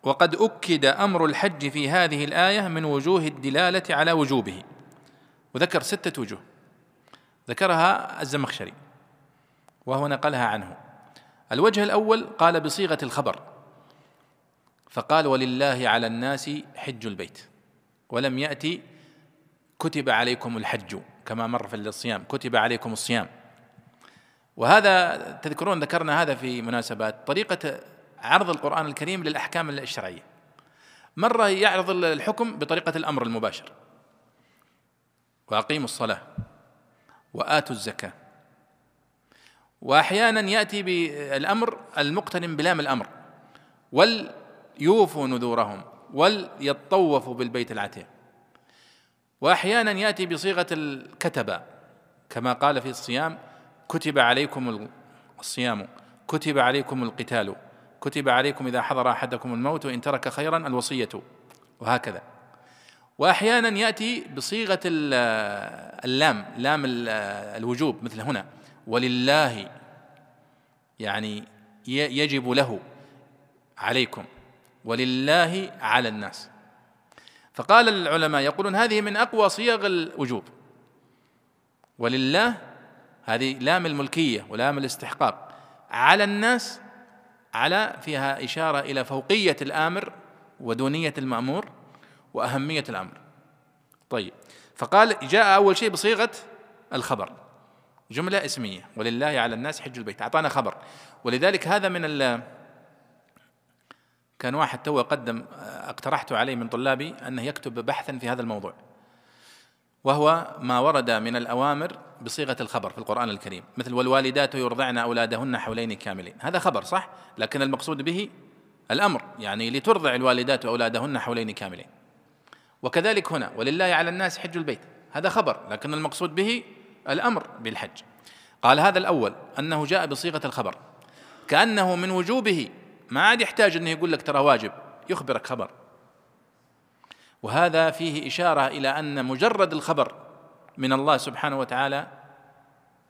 وقد أكد أمر الحج في هذه الآية من وجوه الدلالة على وجوبه. وذكر ستة وجوه. ذكرها الزمخشري وهو نقلها عنه. الوجه الأول قال بصيغة الخبر فقال ولله على الناس حج البيت ولم ياتي كتب عليكم الحج كما مر في الصيام كتب عليكم الصيام. وهذا تذكرون ذكرنا هذا في مناسبات طريقة عرض القرآن الكريم للأحكام الشرعية. مرة يعرض الحكم بطريقة الأمر المباشر. وأقيموا الصلاة. وآتوا الزكاة. وأحيانا يأتي بالأمر المقترن بلام الأمر وليوفوا نذورهم وليطوفوا بالبيت العتيق. وأحيانا يأتي بصيغة الكتبة كما قال في الصيام كتب عليكم الصيام كتب عليكم القتال كتب عليكم إذا حضر أحدكم الموت وإن ترك خيرا الوصية. وهكذا. وأحيانا يأتي بصيغة اللام لام الوجوب مثل هنا ولله يعني يجب له عليكم ولله على الناس. فقال العلماء يقولون هذه من أقوى صيغ الوجوب. ولله هذه لام الملكية ولام الاستحقاق. على الناس على فيها إشارة إلى فوقية الآمر ودونية المأمور. وأهمية الأمر. طيب فقال جاء أول شيء بصيغة الخبر. جملة اسمية. ولله على الناس حج البيت. أعطانا خبر. ولذلك هذا من ال كان واحد تو قدم اقترحت عليه من طلابي أنه يكتب بحثا في هذا الموضوع. وهو ما ورد من الأوامر بصيغة الخبر في القرآن الكريم. مثل والوالدات يرضعن أولادهن حولين كاملين. هذا خبر صح؟ لكن المقصود به الأمر. يعني لترضع الوالدات أولادهن حولين كاملين. وكذلك هنا ولله على الناس حج البيت. هذا خبر لكن المقصود به الأمر بالحج. قال هذا الأول أنه جاء بصيغة الخبر. كأنه من وجوبه ما عاد يحتاج أنه يقول لك ترى واجب يخبرك خبر. وهذا فيه إشارة إلى أن مجرد الخبر من الله سبحانه وتعالى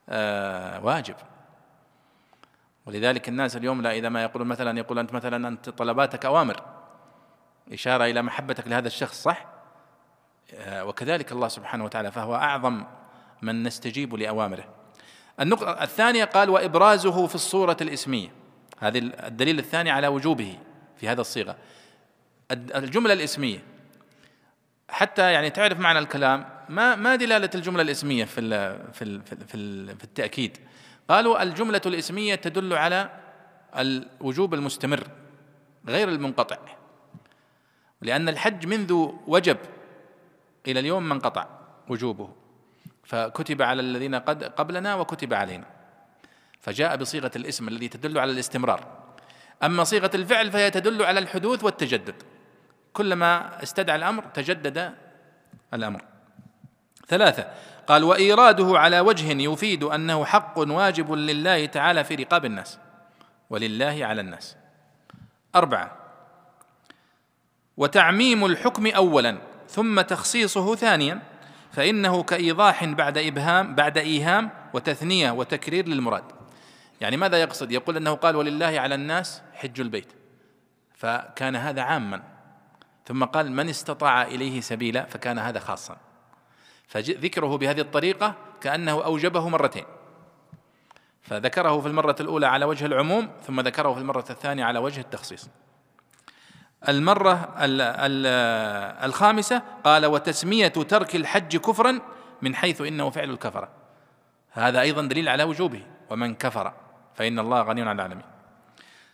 آه واجب. ولذلك الناس اليوم لا إذا ما يقولون مثلا يقول أنت مثلا أنت طلباتك أوامر. إشارة إلى محبتك لهذا الشخص صح؟ وكذلك الله سبحانه وتعالى فهو أعظم من نستجيب لأوامره. النقطة الثانية قال وإبرازه في الصورة الإسمية. هذه الدليل الثاني على وجوبه في هذا الصيغة. الجملة الإسمية. حتى يعني تعرف معنى الكلام ما ما دلالة الجملة الإسمية في في في, في التأكيد. قالوا الجملة الإسمية تدل على الوجوب المستمر غير المنقطع. لأن الحج منذ وجب إلى اليوم ما انقطع وجوبه. فكتب على الذين قد قبلنا وكتب علينا. فجاء بصيغة الاسم الذي تدل على الاستمرار. أما صيغة الفعل فهي تدل على الحدوث والتجدد. كلما استدعى الأمر تجدد الأمر. ثلاثة قال وإيراده على وجه يفيد أنه حق واجب لله تعالى في رقاب الناس ولله على الناس. أربعة وتعميم الحكم أولا. ثم تخصيصه ثانيا فإنه كإيضاح بعد إبهام بعد إيهام وتثنية وتكرير للمراد. يعني ماذا يقصد؟ يقول أنه قال ولله على الناس حج البيت. فكان هذا عاما. ثم قال من استطاع إليه سبيلا فكان هذا خاصا. فذكره بهذه الطريقة كأنه أوجبه مرتين. فذكره في المرة الأولى على وجه العموم ثم ذكره في المرة الثانية على وجه التخصيص. المرة الخامسة قال وتسمية ترك الحج كفرا من حيث إنه فعل الكفرة. هذا أيضا دليل على وجوبه ومن كفر فإن الله غني عن العالمين.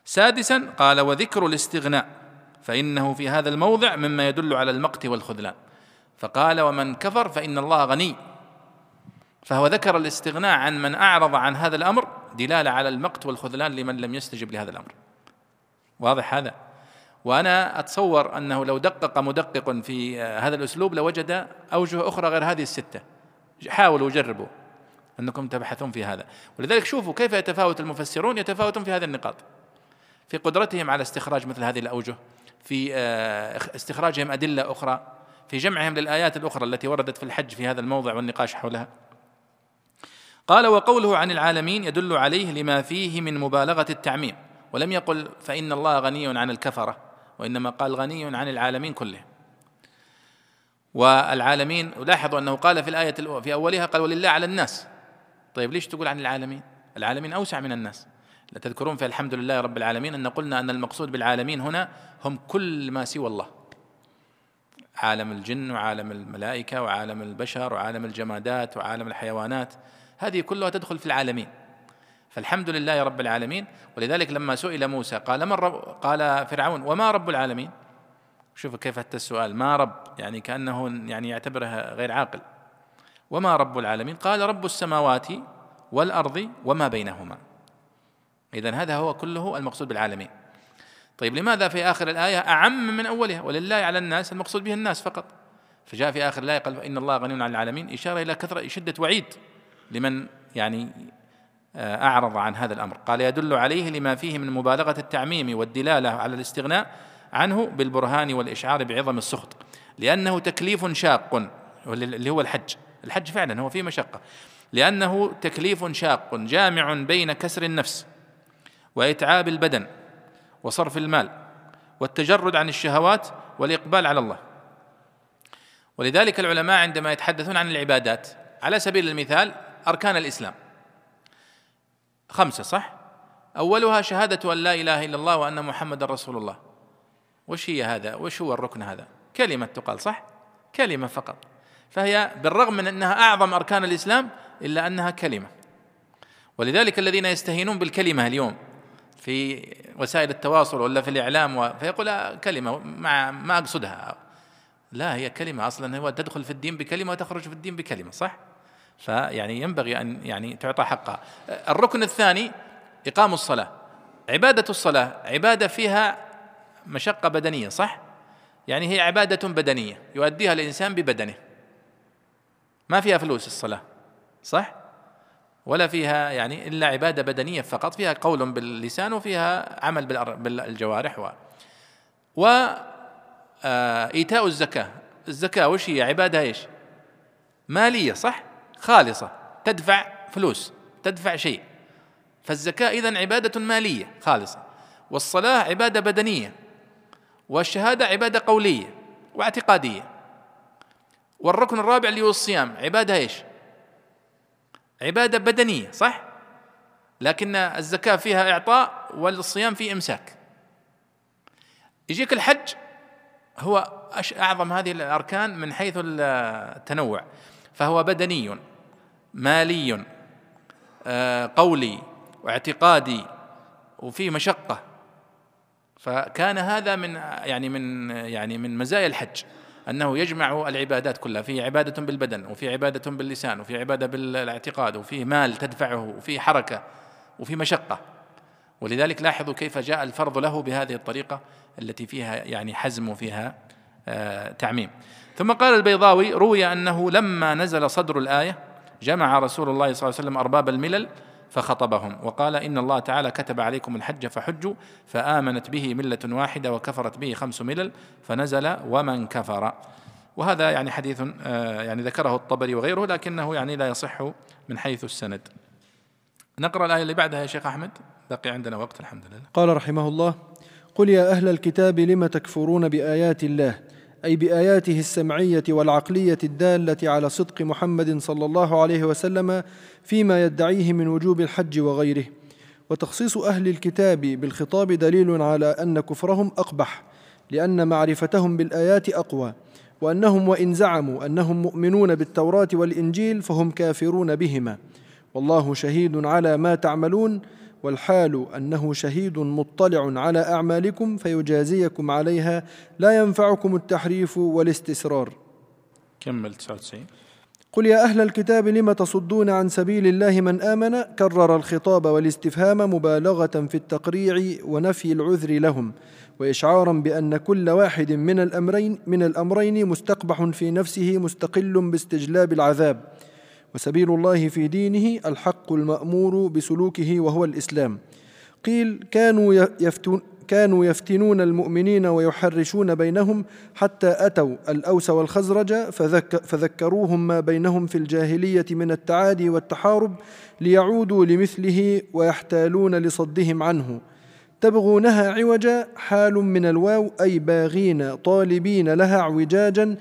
سادسا قال وذكر الاستغناء فإنه في هذا الموضع مما يدل على المقت والخذلان. فقال ومن كفر فإن الله غني. فهو ذكر الاستغناء عن من أعرض عن هذا الأمر دلالة على المقت والخذلان لمن لم يستجب لهذا الأمر. واضح هذا؟ وأنا أتصور أنه لو دقق مدقق في هذا الأسلوب لوجد أوجه أخرى غير هذه الستة. حاولوا وجربوا أنكم تبحثون في هذا. ولذلك شوفوا كيف يتفاوت المفسرون يتفاوتون في هذه النقاط. في قدرتهم على استخراج مثل هذه الأوجه في آه، استخراجهم أدلة أخرى في جمعهم للآيات الأخرى التي وردت في الحج في هذا الموضع والنقاش حولها. قال وقوله عن العالمين يدل عليه لما فيه من مبالغة التعميم. ولم يقل فإن الله غني عن الكفرة. وإنما قال غني عن العالمين كلهم والعالمين لاحظوا أنه قال في الآية في أولها قال ولله على الناس. طيب ليش تقول عن العالمين؟ العالمين أوسع من الناس. تذكرون في الحمد لله رب العالمين أن قلنا أن المقصود بالعالمين هنا هم كل ما سوى الله. عالم الجن وعالم الملائكة وعالم البشر وعالم الجمادات وعالم الحيوانات. هذه كلها تدخل في العالمين. فالحمد لله رب العالمين. ولذلك لما سئل موسى قال من رب قال فرعون وما رب العالمين؟ شوف كيف حتى السؤال. ما رب؟ يعني كأنه يعني يعتبرها غير عاقل. وما رب العالمين؟ قال رب السماوات والأرض وما بينهما. إذا هذا هو كله المقصود بالعالمين. طيب لماذا في آخر الآية أعم من أولها؟ ولله على الناس المقصود به الناس فقط. فجاء في آخر الآية قال إن الله غني عن العالمين. إشارة إلى كثرة شدة وعيد لمن يعني أعرض عن هذا الأمر. قال يدل عليه لما فيه من مبالغة التعميم والدلالة على الاستغناء عنه بالبرهان والإشعار بعظم السخط لأنه تكليف شاق اللي هو الحج. الحج فعلا هو فيه مشقة. لأنه تكليف شاق جامع بين كسر النفس وإتعاب البدن وصرف المال والتجرد عن الشهوات والإقبال على الله. ولذلك العلماء عندما يتحدثون عن العبادات على سبيل المثال أركان الإسلام. خمسة صح؟ أولها شهادة أن لا إله إلا الله وأن محمد رسول الله. وش هي هذا؟ وش هو الركن هذا؟ كلمة تقال صح؟ كلمة فقط. فهي بالرغم من أنها أعظم أركان الإسلام إلا أنها كلمة. ولذلك الذين يستهينون بالكلمة اليوم في وسائل التواصل ولا في الإعلام. فيقول كلمة مع ما أقصدها. لا هي كلمة أصلا هو تدخل في الدين بكلمة وتخرج في الدين بكلمة صح؟ فيعني ينبغي أن يعني تعطى حقها. الركن الثاني إقام الصلاة. عبادة الصلاة عبادة فيها مشقة بدنية صح؟ يعني هي عبادة بدنية يؤديها الإنسان ببدنه. ما فيها فلوس الصلاة صح؟ ولا فيها يعني إلا عبادة بدنية فقط فيها قول باللسان وفيها عمل بالجوارح و. و آه، الزكاة. الزكاة وش هي؟ عبادة إيش؟ مالية صح؟ خالصة تدفع فلوس تدفع شيء فالزكاة إذن عبادة مالية خالصة والصلاة عبادة بدنية والشهادة عبادة قولية واعتقادية والركن الرابع اللي هو الصيام عبادة إيش؟ عبادة بدنية صح؟ لكن الزكاة فيها إعطاء والصيام فيه إمساك يجيك الحج هو أعظم هذه الأركان من حيث التنوع فهو بدني مالي آه، قولي واعتقادي وفيه مشقة. فكان هذا من يعني من يعني من مزايا الحج أنه يجمع العبادات كلها. في عبادة بالبدن وفي عبادة باللسان وفي عبادة بالاعتقاد وفي مال تدفعه وفي حركة وفي مشقة. ولذلك لاحظوا كيف جاء الفرض له بهذه الطريقة التي فيها يعني حزم وفيها آه، تعميم. ثم قال البيضاوي روي أنه لما نزل صدر الآية جمع رسول الله صلى الله عليه وسلم أرباب الملل فخطبهم وقال إن الله تعالى كتب عليكم الحج فحجوا فآمنت به ملة واحدة وكفرت به خمس ملل فنزل ومن كفر. وهذا يعني حديث آه، يعني ذكره الطبري وغيره لكنه يعني لا يصح من حيث السند. نقرأ الآية اللي بعدها يا شيخ أحمد. بقي عندنا وقت الحمد لله. قال رحمه الله قل يا أهل الكتاب لم تكفرون بآيات الله؟ أي بآياته السمعية والعقلية الدالة على صدق محمد صلى الله عليه وسلم فيما يدعيه من وجوب الحج وغيره. وتخصيص أهل الكتاب بالخطاب دليل على أن كفرهم أقبح لأن معرفتهم بالآيات أقوى وأنهم وإن زعموا أنهم مؤمنون بالتوراة والإنجيل فهم كافرون بهما. والله شهيد على ما تعملون والحال أنه شهيد مطلع على أعمالكم فيجازيكم عليها لا ينفعكم التحريف والاستسرار. كمل 99 قل يا أهل الكتاب لم تصدون عن سبيل الله من آمن؟ كرر الخطاب والاستفهام مبالغة في التقريع ونفي العذر لهم وإشعارا بأن كل واحد من الامرين من الأمرين مستقبح في نفسه مستقل باستجلاب العذاب. وسبيل الله في دينه الحق المأمور بسلوكه وهو الإسلام. قيل كانوا يفتون كانوا يفتنون المؤمنين ويحرشون بينهم حتى أتوا الأوس والخزرج فذك فذكروهم ما بينهم في الجاهلية من التعادي والتحارب ليعودوا لمثله ويحتالون لصدهم عنه. تبغونها عوجا؟ حال من الواو أي باغين طالبين لها اعوجاجا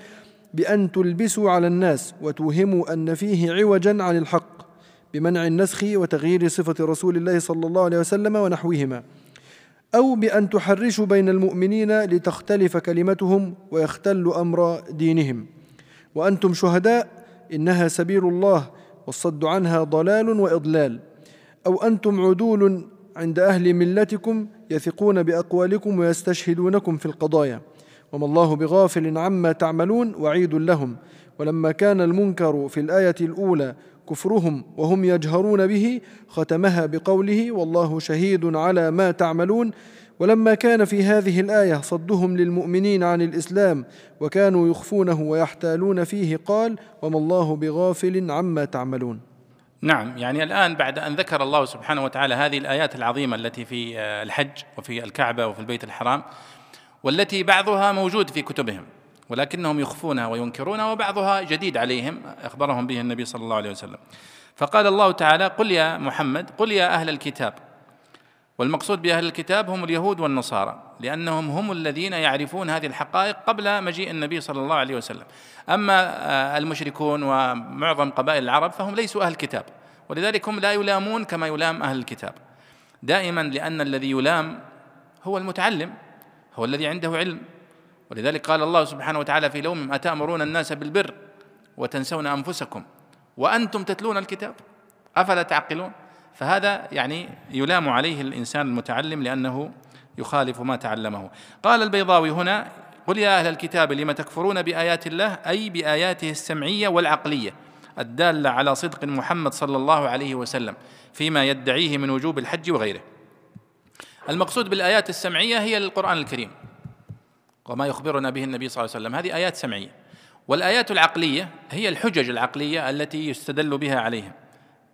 بأن تلبسوا على الناس وتوهموا أن فيه عوجا عن الحق بمنع النسخ وتغيير صفة رسول الله صلى الله عليه وسلم ونحوهما أو بأن تحرشوا بين المؤمنين لتختلف كلمتهم ويختل أمر دينهم. وأنتم شهداء إنها سبيل الله والصد عنها ضلال وإضلال. أو أنتم عدول عند أهل ملتكم يثقون بأقوالكم ويستشهدونكم في القضايا. وما الله بغافل عما تعملون وعيد لهم. ولما كان المنكر في الآية الأولى كفرهم وهم يجهرون به ختمها بقوله والله شهيد على ما تعملون ولما كان في هذه الآية صدهم للمؤمنين عن الإسلام وكانوا يخفونه ويحتالون فيه قال وما الله بغافل عما تعملون نعم يعني الآن بعد أن ذكر الله سبحانه وتعالى هذه الآيات العظيمة التي في الحج وفي الكعبة وفي البيت الحرام والتي بعضها موجود في كتبهم ولكنهم يخفونها وينكرونها وبعضها جديد عليهم أخبرهم به النبي صلى الله عليه وسلم. فقال الله تعالى قل يا محمد قل يا أهل الكتاب. والمقصود بأهل الكتاب هم اليهود والنصارى لأنهم هم الذين يعرفون هذه الحقائق قبل مجيء النبي صلى الله عليه وسلم. أما آه، المشركون ومعظم قبائل العرب فهم ليسوا أهل الكتاب ولذلك هم لا يلامون كما يلام أهل الكتاب. دائما لأن الذي يلام هو المتعلم هو الذي عنده علم. ولذلك قال الله سبحانه وتعالى في لوم أتأمرون الناس بالبر وتنسون أنفسكم وأنتم تتلون الكتاب. أفلا تعقلون؟ فهذا يعني يلام عليه الإنسان المتعلم لأنه يخالف ما تعلمه. قال البيضاوي هنا قل يا أهل الكتاب لم تكفرون بآيات الله؟ أي بآياته السمعية والعقلية الدالة على صدق محمد صلى الله عليه وسلم فيما يدعيه من وجوب الحج وغيره. المقصود بالآيات السمعية هي القرآن الكريم. وما يخبرنا به النبي صلى الله عليه وسلم. هذه آيات سمعية. والآيات العقلية هي الحجج العقلية التي يستدل بها عليهم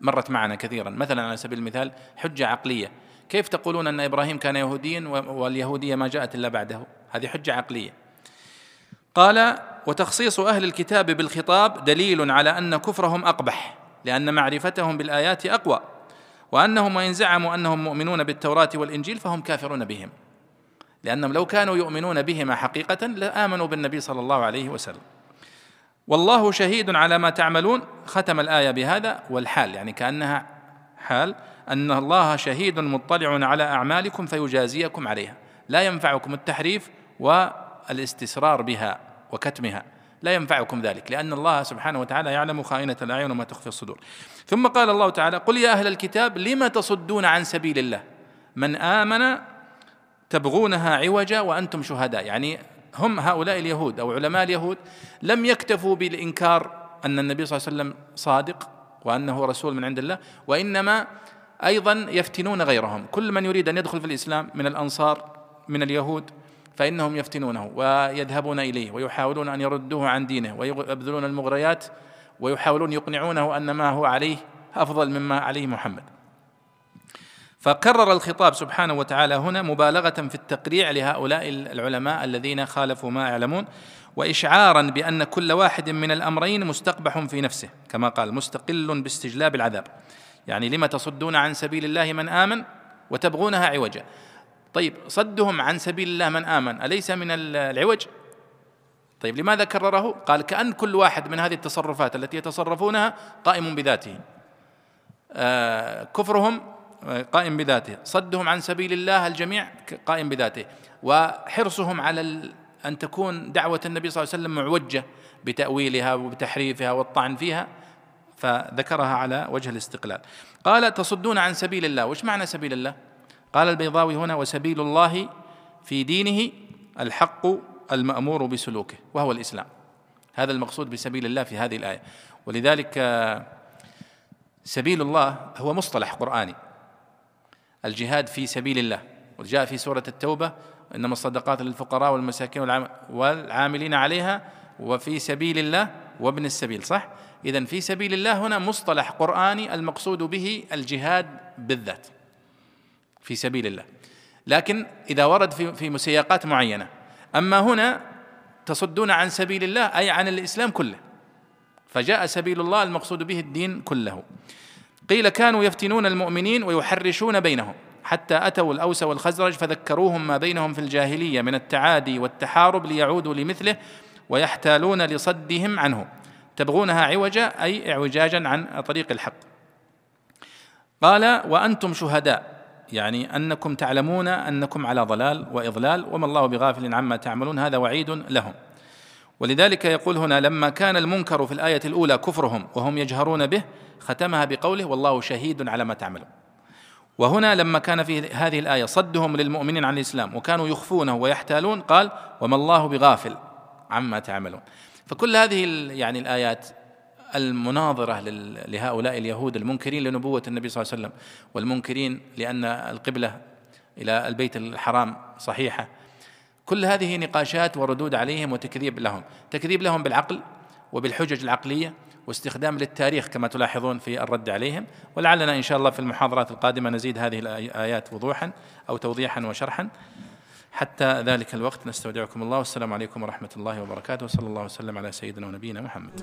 مرت معنا كثيرا. مثلا على سبيل المثال حجة عقلية. كيف تقولون أن إبراهيم كان يهوديا واليهودية ما جاءت إلا بعده؟ هذه حجة عقلية. قال وتخصيص أهل الكتاب بالخطاب دليل على أن كفرهم أقبح لأن معرفتهم بالآيات أقوى. وأنهم وإن زعموا أنهم مؤمنون بالتوراة والإنجيل فهم كافرون بهم. لأنهم لو كانوا يؤمنون بهما حقيقة لآمنوا بالنبي صلى الله عليه وسلم. والله شهيد على ما تعملون ختم الآية بهذا والحال يعني كأنها حال أن الله شهيد مطلع على أعمالكم فيجازيكم عليها. لا ينفعكم التحريف والاستسرار بها وكتمها. لا ينفعكم ذلك لأن الله سبحانه وتعالى يعلم خائنة الأعين وما تخفي الصدور. ثم قال الله تعالى قل يا أهل الكتاب لم تصدون عن سبيل الله؟ من آمن تبغونها عوجا وأنتم شهداء. يعني هم هؤلاء اليهود أو علماء اليهود لم يكتفوا بالإنكار أن النبي صلى الله عليه وسلم صادق وأنه رسول من عند الله وإنما أيضا يفتنون غيرهم. كل من يريد أن يدخل في الإسلام من الأنصار من اليهود فإنهم يفتنونه ويذهبون إليه ويحاولون أن يردوه عن دينه ويبذلون المغريات ويحاولون يقنعونه أن ما هو عليه أفضل مما عليه محمد. فكرر الخطاب سبحانه وتعالى هنا مبالغة في التقريع لهؤلاء العلماء الذين خالفوا ما يعلمون وإشعارا بأن كل واحد من الأمرين مستقبح في نفسه كما قال مستقل باستجلاب العذاب. يعني لما تصدون عن سبيل الله من آمن وتبغونها عوجا. طيب صدهم عن سبيل الله من آمن أليس من العوج؟ طيب لماذا كرره؟ قال كأن كل واحد من هذه التصرفات التي يتصرفونها قائم بذاته. آه كفرهم قائم بذاته. صدهم عن سبيل الله الجميع قائم بذاته. وحرصهم على أن تكون دعوة النبي صلى الله عليه وسلم معوجة بتأويلها وبتحريفها والطعن فيها فذكرها على وجه الاستقلال. قال تصدون عن سبيل الله. وش معنى سبيل الله؟ قال البيضاوي هنا وسبيل الله في دينه الحق المأمور بسلوكه وهو الإسلام. هذا المقصود بسبيل الله في هذه الآية. ولذلك سبيل الله هو مصطلح قرآني الجهاد في سبيل الله. وجاء في سورة التوبة إنما الصدقات للفقراء والمساكين والعاملين عليها وفي سبيل الله وابن السبيل صح؟ إذا في سبيل الله هنا مصطلح قرآني المقصود به الجهاد بالذات. في سبيل الله. لكن إذا ورد في في مسياقات معينة أما هنا تصدون عن سبيل الله أي عن الإسلام كله. فجاء سبيل الله المقصود به الدين كله. قيل كانوا يفتنون المؤمنين ويحرشون بينهم. حتى أتوا الأوس والخزرج فذكروهم ما بينهم في الجاهلية من التعادي والتحارب ليعودوا لمثله ويحتالون لصدهم عنه. تبغونها عوجا أي اعوجاجا عن طريق الحق. قال وأنتم شهداء. يعني أنكم تعلمون أنكم على ضلال وإضلال وما الله بغافل عما تعملون هذا وعيد لهم. ولذلك يقول هنا لما كان المنكر في الآية الأولى كفرهم وهم يجهرون به ختمها بقوله والله شهيد على ما تعملون. وهنا لما كان في هذه الآية صدهم للمؤمنين عن الإسلام وكانوا يخفونه ويحتالون قال وما الله بغافل عما تعملون. فكل هذه يعني الآيات المناظرة لهؤلاء اليهود المنكرين لنبوة النبي صلى الله عليه وسلم والمنكرين لأن القبلة إلى البيت الحرام صحيحة. كل هذه نقاشات وردود عليهم وتكذيب لهم تكذيب لهم بالعقل وبالحجج العقلية واستخدام للتاريخ كما تلاحظون في الرد عليهم. ولعلنا إن شاء الله في المحاضرات القادمة نزيد هذه الآيات وضوحا أو توضيحا وشرحا. حتى ذلك الوقت نستودعكم الله. والسلام عليكم ورحمة الله وبركاته. وصلى الله وسلم على سيدنا ونبينا محمد.